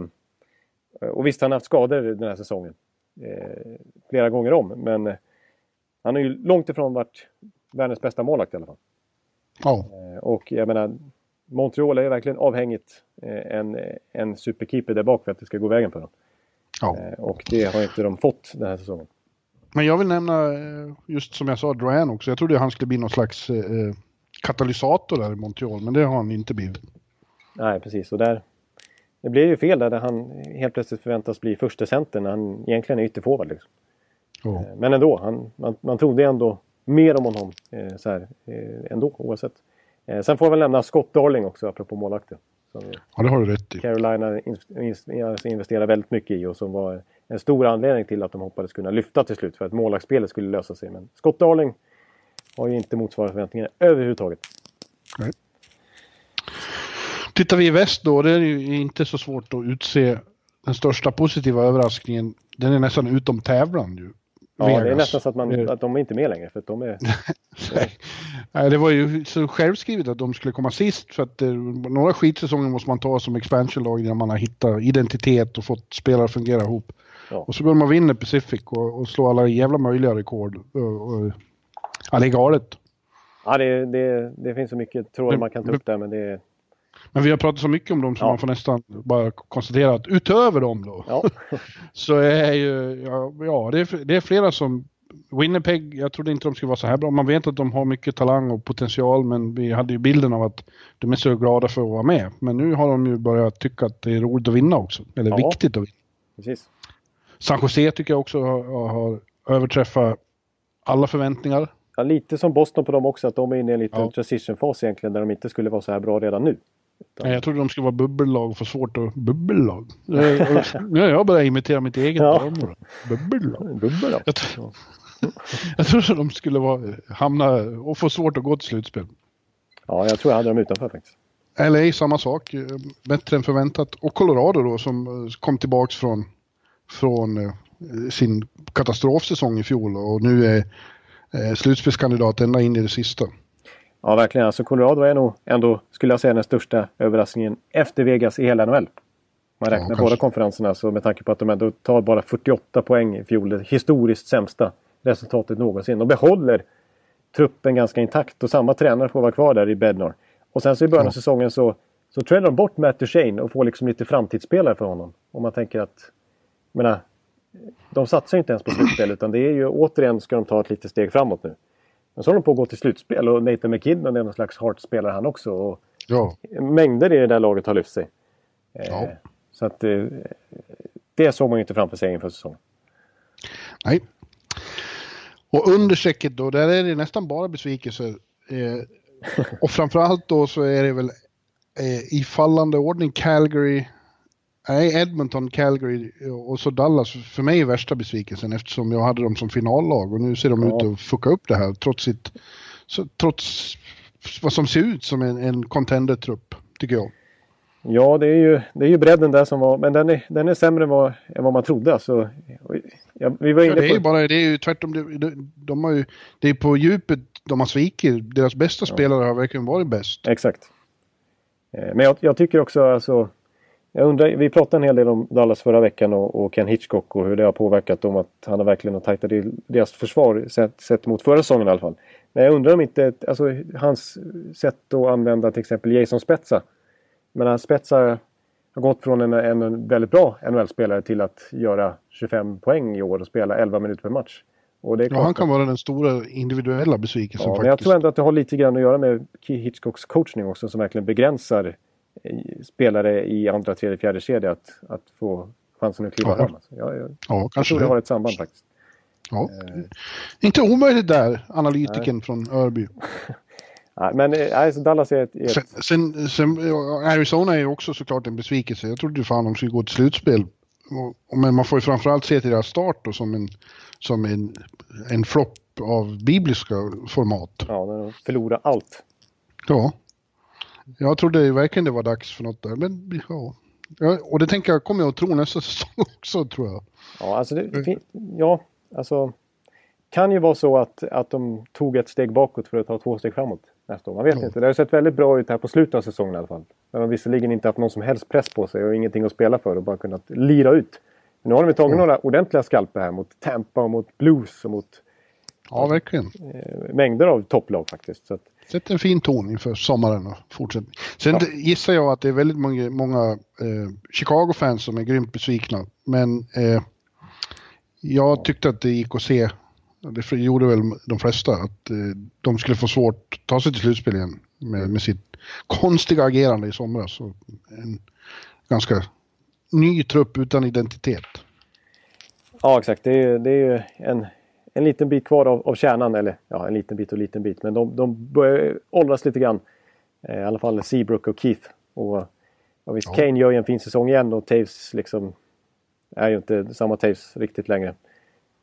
och visst, han har haft skador den här säsongen. Eh, flera gånger om, men eh, han har ju långt ifrån varit världens bästa målvakt i alla fall. Ja. Eh, och jag menar, Montreal är ju verkligen avhängigt en, en superkeeper där bak för att det ska gå vägen för dem. Ja. och det har inte de fått den här säsongen. Men jag vill nämna, just som jag sa, Drouin också. Jag trodde han skulle bli någon slags katalysator där i Montreal, men det har han inte blivit. Nej, precis. Och där, det blir ju fel där, han helt plötsligt förväntas bli första center när han egentligen är ytterforward. Liksom. Oh. Men ändå, han, man, man trodde ändå mer om honom eh, så här, eh, ändå oavsett. Eh, sen får jag väl nämna Scott Darling också, apropå målvakten. ja, det har du rätt i. Carolina investerar väldigt mycket i och som var en stor anledning till att de hoppades kunna lyfta till slut för att målvaktsspelet skulle lösa sig. Men Scott Darling har ju inte motsvarat förväntningarna överhuvudtaget. Nej. Tittar vi i väst då, det är ju inte så svårt att utse den största positiva överraskningen. Den är nästan utom tävlan ju. Ja, Vegas. det är nästan så att, man, att de är inte med längre för att de är... Nej, det var ju så självskrivet att de skulle komma sist för att eh, några skitsäsonger måste man ta som expansionlag när man har hittat identitet och fått spelare att fungera ihop. Ja. Och så går de och vinner Pacific och, och slår alla jävla möjliga rekord. Och, och, ja, det är galet. Ja, det, det, det finns så mycket trådar man kan ta upp där, men det men vi har pratat så mycket om dem så ja. man får nästan bara konstatera att utöver dem då ja. så är ju, ja, ja det, är, det är flera som Winnipeg, jag trodde inte de skulle vara så här bra. Man vet att de har mycket talang och potential men vi hade ju bilden av att de är så glada för att vara med. Men nu har de ju börjat tycka att det är roligt att vinna också. Eller ja. viktigt att vinna. Precis. San Jose tycker jag också har, har överträffat alla förväntningar. Ja, lite som Boston på dem också, att de är inne i en liten ja. transitionfas egentligen där de inte skulle vara så här bra redan nu. Nej, jag trodde de skulle vara bubbellag och få svårt att... Bubbellag? Nu har jag börjat imitera mitt eget ja. Bubbellag. Bubbellag. Jag, jag trodde de skulle vara, hamna och få svårt att gå till slutspel. Ja, jag tror jag hade dem utanför faktiskt. LA samma sak, bättre än förväntat. Och Colorado då som kom tillbaks från från eh, sin katastrofsäsong i fjol och nu är eh, slutspelskandidat ända in i det sista. Ja, verkligen. Alltså Colorado är nog ändå, skulle jag säga, den största överraskningen efter Vegas i hela NHL. Man räknar ja, båda konferenserna, så med tanke på att de ändå tar bara 48 poäng i fjol, det historiskt sämsta resultatet någonsin. Och behåller truppen ganska intakt och samma tränare får vara kvar där i Bednar. Och sen så i början av säsongen så, så trädde de bort Matt Duchene och får liksom lite framtidsspelare för honom. Om man tänker att menar, de satsar inte ens på slutspel utan det är ju återigen ska de ta ett litet steg framåt nu. Men så håller de på att gå till slutspel och Nathan McKinnon är någon slags Heart-spelare han också. Och Ja. mängder i det där laget har lyft sig. Eh, Ja. Så att eh, det såg man ju inte framför sig inför säsongen. Nej. Och under strecket då, där är det nästan bara besvikelser. Eh, och framförallt då så är det väl eh, i fallande ordning Calgary, nej Edmonton, Calgary och så Dallas. För mig är värsta besvikelsen eftersom jag hade dem som finallag och nu ser de Ja. ut att fucka upp det här trots sitt, så, trots vad som ser ut som en, en contender-trupp, tycker jag. Ja, det är ju, det är ju bredden där som var... Men den är, den är sämre än vad, än vad man trodde. Alltså, ja, vi var Ja, inne det är ju på... bara, det är ju tvärtom, de, de, de har ju, det är på djupet de har svikit. Deras bästa spelare har verkligen varit bäst. Exakt. Eh, Men jag, jag tycker också alltså... Jag undrar, vi pratade en hel del om Dallas förra veckan och, och Ken Hitchcock och hur det har påverkat dem att han har verkligen har tajtat deras försvar sett, sett mot förra säsongen i alla fall. Men jag undrar om inte, alltså hans sätt att använda till exempel Jason Spezza. Men Spezza har gått från en, en, väldigt bra NHL-spelare till att göra 25 poäng i år och spela 11 minuter per match. Ja, han kan vara den stora individuella besvikelsen Ja, men jag faktiskt. tror ändå att det har lite grann att göra med Hitchcocks coachning också som verkligen begränsar spelare i andra, tredje, fjärde kedja att, att få chansen att kliva Ja. fram. Alltså. Jag, jag, Ja, jag kanske tror det har ett samband faktiskt. Ja. Inte omöjligt där, analytiken från Örby. Nej, men eh, alltså Dallas är ett... Sen, ett sen, sen, Arizona är ju också såklart en besvikelse. Jag trodde fan de skulle gå till slutspel. Och, men man får ju framförallt se till deras start då, som en, som en, en flopp av bibliska format. ja, de förlorar allt. Ja. Jag trodde ju verkligen det var dags för något där, men ja. och det tänker jag kommer jag att tro nästa säsong också, tror jag. Ja, alltså det, ja, alltså... Kan ju vara så att, att de tog ett steg bakåt för att ta två steg framåt nästa år. Man vet Ja. inte. Det har sett väldigt bra ut här på slutet av säsongen i alla fall. När de visserligen inte haft någon som helst press på sig och ingenting att spela för och bara kunnat lira ut. Men nu har de tagit Ja. några ordentliga skalper här mot Tampa och mot Blues och mot Ja, verkligen. eh, mängder av topplag faktiskt. Så att, Sätt en fin ton inför sommaren och fortsättning. Sen Ja. gissar jag att det är väldigt många, många eh, Chicago-fans som är grymt besvikna. Men eh, jag tyckte att det gick att se, det gjorde väl de flesta, att eh, de skulle få svårt att ta sig till slutspel igen med, med sitt konstiga agerande i somras. Och en ganska ny trupp utan identitet. ja, exakt. Det är, det är ju en, en liten bit kvar av, av kärnan. Eller ja, en liten bit och liten bit. Men de, de börjar åldras lite grann. Eh, I alla fall Seabrook och Keith. Och, och visst, Ja. Kane gör ju en fin säsong igen och Taves liksom är ju inte samma Taves riktigt längre.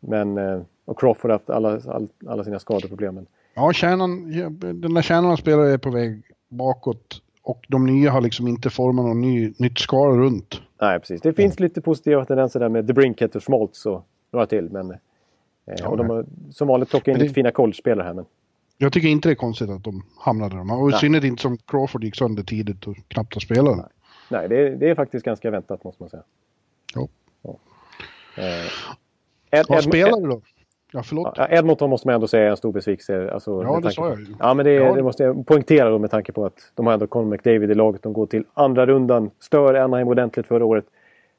Men, eh, och Crawford har haft alla, all, alla sina skadeproblem. Men, Ja, kärnan, den där kärnan av spelare är på väg bakåt. Och de nya har liksom inte format någon ny, nytt skal runt. nej, precis. Det finns lite positiva tendenser där med The Brinkett och Schmaltz och några till. Men, Ja, och de har som vanligt plockat in det- lite fina college-spelare här. Men, Jag tycker inte det är konstigt att de hamnade där. Och i Nej. synnerhet inte som Crawford gick sönder tidigt och knappt har spelat. nej, det är, det är faktiskt ganska väntat måste man säga. Jo. Eh, Ed, Vad spelar du då? Ja, förlåt. Ja, Edmonton måste man ändå säga är en stor besvikelse. Alltså, Ja, det tanke sa jag ju. Ja, men det, Ja. det måste jag poängtera då med tanke på att de har ändå Conor McDavid i laget. De går till andra rundan. Stör Anaheim ordentligt förra året.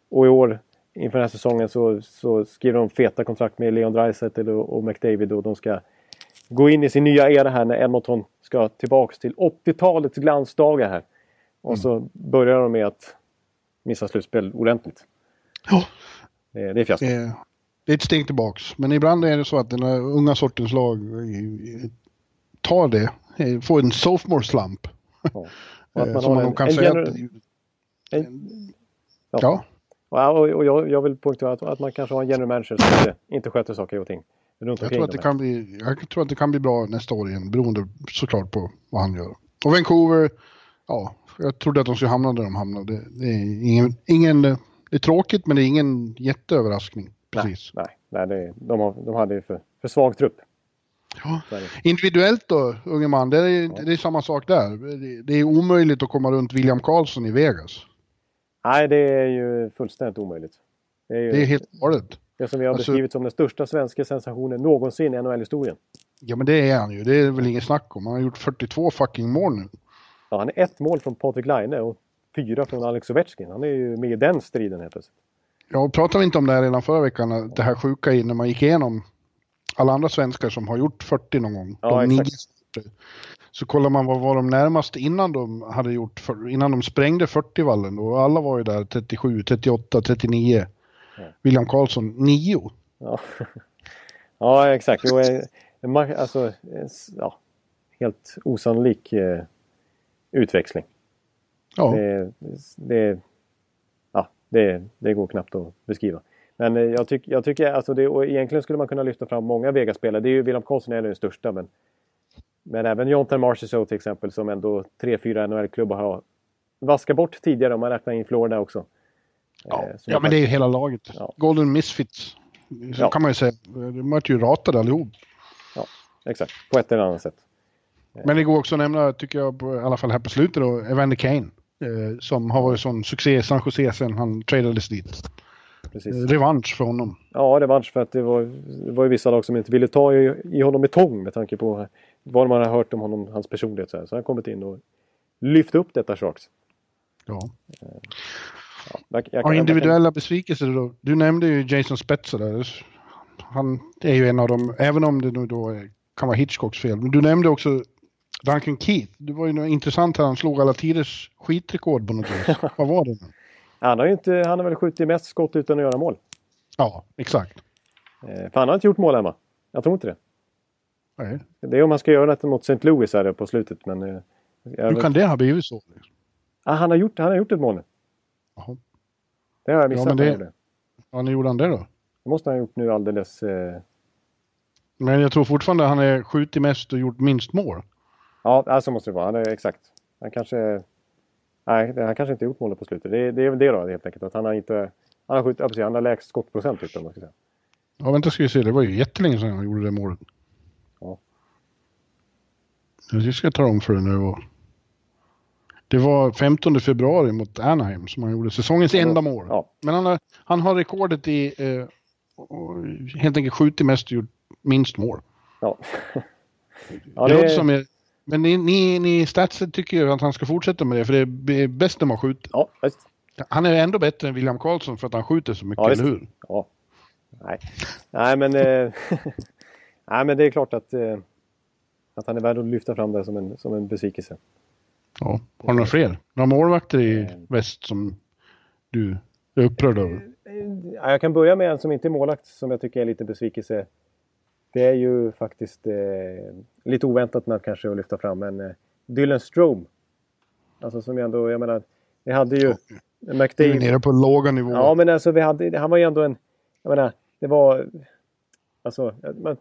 Och i år, inför den här säsongen, så, så skriver de feta kontrakt med Leon Draisaitl och, och McDavid. Och de ska gå in i sin nya era här när Edmonton ska tillbaks till 80-talets glansdagar här. Och Mm. så börjar de med att missa slutspel ordentligt. Ja. Det, det är fiasko. Eh, Det är ett steg tillbaks. Men ibland är det så att den här unga sortens lag tar det. Får en sophomore slump. Ja. Eh, man Som har man en, kan en säga att... en- Ja, Ja, och, och jag, jag vill poängtera att, att man kanske har en general manager som inte, inte sköter saker och ting. Runt jag tror, att det kan bli, jag tror att det kan bli bra nästa år igen. Beroende såklart på vad han gör. Och Vancouver, ja, jag trodde att de skulle hamna där de hamnade. Det, det är ingen, ingen... Det är tråkigt men det är ingen jätteöverraskning. Precis. Nej, nej det, de, har, de hade ju för, för svag trupp. Ja. Individuellt då, unge man, det är, det är samma sak där. Det, det är omöjligt att komma runt William Karlsson i Vegas. Nej, det är ju fullständigt omöjligt. Det är ju Det är helt galet. det som vi har alltså- beskrivit som den största svenska sensationen någonsin i NHL-historien. Ja men det är han ju, det är väl inget snack om. Han har gjort 42 fucking mål nu. Ja, han är ett mål från Patrik Laine och fyra från Alex Ovechkin. Han är ju med i den striden helt plötsligt. Ja, och pratade vi inte om det här redan förra veckan, det här sjuka i när man gick igenom alla andra svenskar som har gjort 40 någon gång. Ja, de exakt. nio, så kollar man vad var de närmaste innan de hade gjort, för, innan de sprängde 40-vallen. Och alla var ju där 37, 38, 39. Ja. William Karlsson 9. Ja, ja exakt. Jo, eh, alltså, ja, helt osannolik eh, utväxling. Ja, Det, det, ja, det, det går knappt att beskriva. Men eh, jag, tyck, jag tycker alltså det, egentligen skulle man kunna lyfta fram många Vegas-spelare. Det är ju William Karlsson är den största men, men även Jonathan Marchessault till exempel som ändå tre, fyra NHL-klubbar har vaskat bort tidigare om man räknar in Florida också. ja. Eh, ja men det är ju hela laget. Ja. Golden Misfits. Så Ja. kan man ju säga. De vart ju ratade allihop. Exakt, på ett eller annat sätt. Men det går också att nämna, tycker jag, på, i alla fall här på slutet då, Evander Kane. Eh, som har varit sån succé i San Jose sen han tradades dit. Precis. Eh, revansch för honom. Ja, revansch för att det var, det var ju vissa lag som inte ville ta i, i honom med tång med tanke på vad man har hört om honom, hans personlighet. Så, här. så han har kommit in och lyft upp detta Sharks. Ja. Jag, jag, Ja, individuella besvikelser då. Du nämnde ju Jason Spetzer där. Han är ju en av dem, även om det nu då kan vara Hitchcocks fel. Men du nämnde också Duncan Keith. Det var ju något intressant här. Han slog alla tiders skitrekord på något vis. Vad var det? Han har ju inte, han har väl skjutit mest skott utan att göra mål. Ja, exakt. Eh, för han har inte gjort mål va? Jag tror inte det. Nej. Det är om han ska göra det mot St. Louis här på slutet men... Eh, Hur vet- kan det ha blivit så? ah, han, har gjort, han har gjort ett mål nu. Jaha. Det har jag missat. Ja, men det- han. Ja, när gjorde han det då? det måste han ha gjort nu alldeles... Eh, Men jag tror fortfarande han är skjutit mest och gjort minst mål. Ja, så måste det vara. Han är exakt. Han kanske... Nej, han kanske inte gjort målet på slutet. Det, det är väl det då helt enkelt. Att han har inte... Han har skjutit... Han har lägst skottprocent typ, om man ska säga. Ja, vänta ska vi se. Det var ju jättelänge sedan han gjorde det målet. Ja. Jag ska ta om för det nu. och- Det var 15 februari mot Anaheim som han gjorde säsongens enda mål. Ja. Men han har, han har rekordet i eh, helt enkelt skjutit mest och gjort minst mål. Ja. ja det det, som är, men ni, ni, ni statsen tycker ju att han ska fortsätta med det för det är bäst när man skjuter. ja, visst. Han är ändå bättre än William Karlsson för att han skjuter så mycket, Ja, eller hur? Ja. Nej. Nej, men... Eh, nej, men det är klart att... Eh, att han är värd att lyfta fram det som en, som en besvikelse. Ja. Har du några fler? Några målvakter i Eh. väst som du är upprörd över? Ja, jag kan börja med en som inte är målakt som jag tycker är lite besvikelse. Det är ju faktiskt eh, lite oväntat med kanske att lyfta fram, men eh, Dylan Strome. Alltså som jag ändå, jag menar, vi hade ju är McDavid. nere på låga nivåer. Ja, men alltså vi hade, han var ju ändå en, jag menar, det var, alltså, man,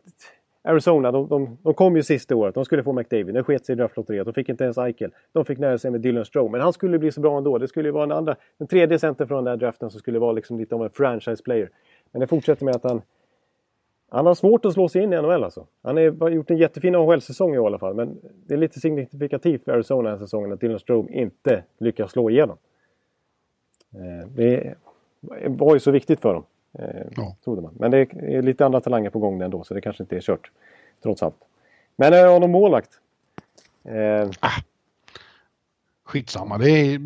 Arizona, de, de, de kom ju sista året. De skulle få McDavid. det sket sig i draftlotteriet. De fick inte ens Eichel. De fick nöja sig med Dylan Strome. Men han skulle bli så bra ändå. Det skulle ju vara en andra, den tredje center från den där draften som skulle vara liksom lite av en franchise player. Men det fortsätter med att han han har svårt att slå sig in i NHL alltså. Han har gjort en jättefin AHL-säsong i alla fall. Men det är lite signifikativt för Arizona den här säsongen att Dylan Strome inte lyckas slå igenom. Eh, det var ju så viktigt för dem eh, Ja. Trodde man. Men det är lite andra talanger på gång ändå så det kanske inte är kört. Trots allt. Men är har någon målvakt? Eh, Skitsamma. Det är,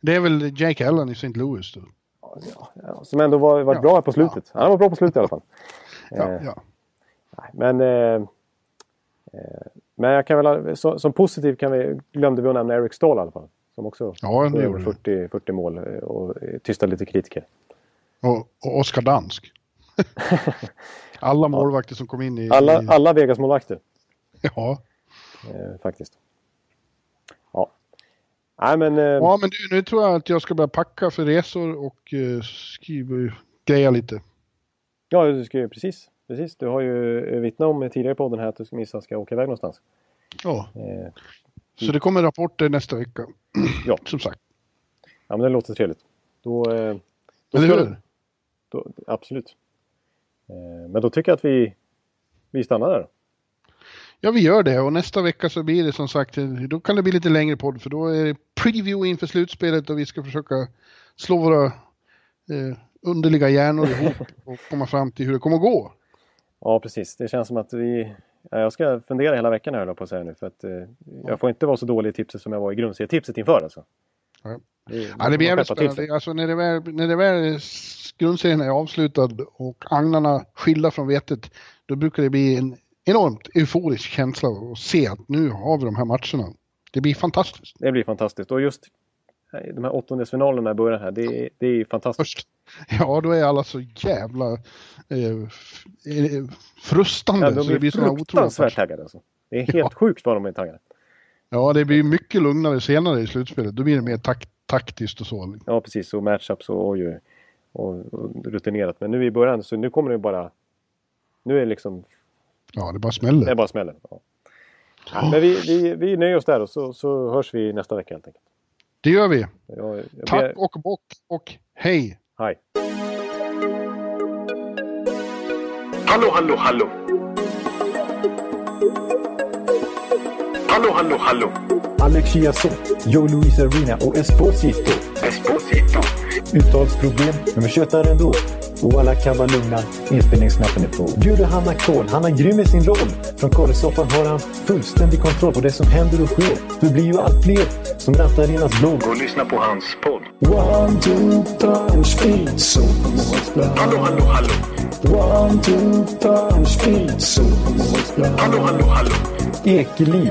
det är väl Jake Allen i St. Louis. Då. ja, som ändå var, varit Ja, bra här på slutet. Han var bra på slutet i alla fall. Ja, Eh, ja. nej, Men, eh, eh, men jag kan väl, så, som positiv kan vi, glömde vi att nämna Eric Stahl i alla fall. Som också Ja, gjorde gjorde vi. 40, 40 mål eh, och eh, tystade lite kritiker. Och, och Oskar Dansk. Alla målvakter som kom in i... Alla, i alla Vegas-målvakter. ja. Eh, faktiskt. Ja. Nej men... Eh, ja, men du, nu tror jag att jag ska börja packa för resor och eh, skriva, greja lite. Ja, du ska ju precis. Precis. Du har ju eh, vittnat om tidigare i podden här att du minsann ska åka iväg någonstans. Ja, Eh, så det kommer rapporter nästa vecka. Ja. Som sagt. ja, men det låter trevligt. Då, eh, då ska Då, absolut. Eh, men då tycker jag att vi, vi stannar där. Ja, vi gör det och nästa vecka så blir det som sagt, då kan det bli lite längre podd för då är det preview inför slutspelet och vi ska försöka slå våra eh, underliga hjärnor ihop och komma fram till hur det kommer att gå. Ja, precis. Det känns som att vi... Ja, jag ska fundera hela veckan här på att säga nu. För att, eh, jag får inte vara så dålig i tipset som jag var i grundserietipset inför alltså. Ja. Det, Ja, det blir jävligt spännande. Alltså när det väl, när det väl grundserien är avslutad och agnarna skilda från vetet, då brukar det bli en enormt euforisk känsla att se att nu har vi de här matcherna. Det blir fantastiskt. Det blir fantastiskt. Och just de här åttondelsfinalerna i början här, det, är, det är fantastiskt. Först, ja, då är alla så jävla eh, frustande. Ja, de så det blir fruktansvärt taggade alltså. Det är helt ja. sjukt vad de är taggade. Ja, det blir mycket lugnare senare i slutspelet. Då blir det mer tak taktiskt och så. Ja, precis. Och matchups och, och, och, och rutinerat. Men nu i början så nu kommer det bara... Nu är det liksom... Ja, det bara smäller. Det bara smäller. Ja. Men vi, vi, vi nöjer oss där och så, så hörs vi nästa vecka helt enkelt. Det gör vi. Jag, jag Tack och bock och hej! Hej! Hallå, hallå, hallå! Hallå, hallå, hallå! Alex Chiazot, Joe Luis Arena och Esposito. Esposito. Uttalsproblem, men vi tjötar ändå. Och alla kan vara lugna, inspelningsknappen är på. Bjuder Hanna Kohl, han är grym i sin roll. Från korrespsoffan har han fullständig kontroll på det som händer och sker. Det blir ju allt fler som rattar Arenas blogg. Och lyssna på hans podd. One, two, three, speed, so Hallå, hallå, hallå! One, two, three, speed, so Hallå, hallå, hallå! Ekeliv,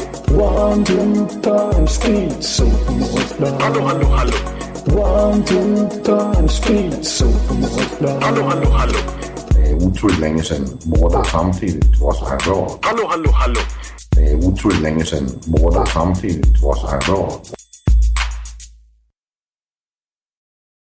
One, two, three, speed, so Hallå, hallå, hallå! One, two, three, speed, so Hallå, hallå, hallå! Det är otroligt länge sedan båda samtidigt var så här bra. Hallå, hallå, hallå! Det är otroligt länge sedan båda samtidigt var så här bra.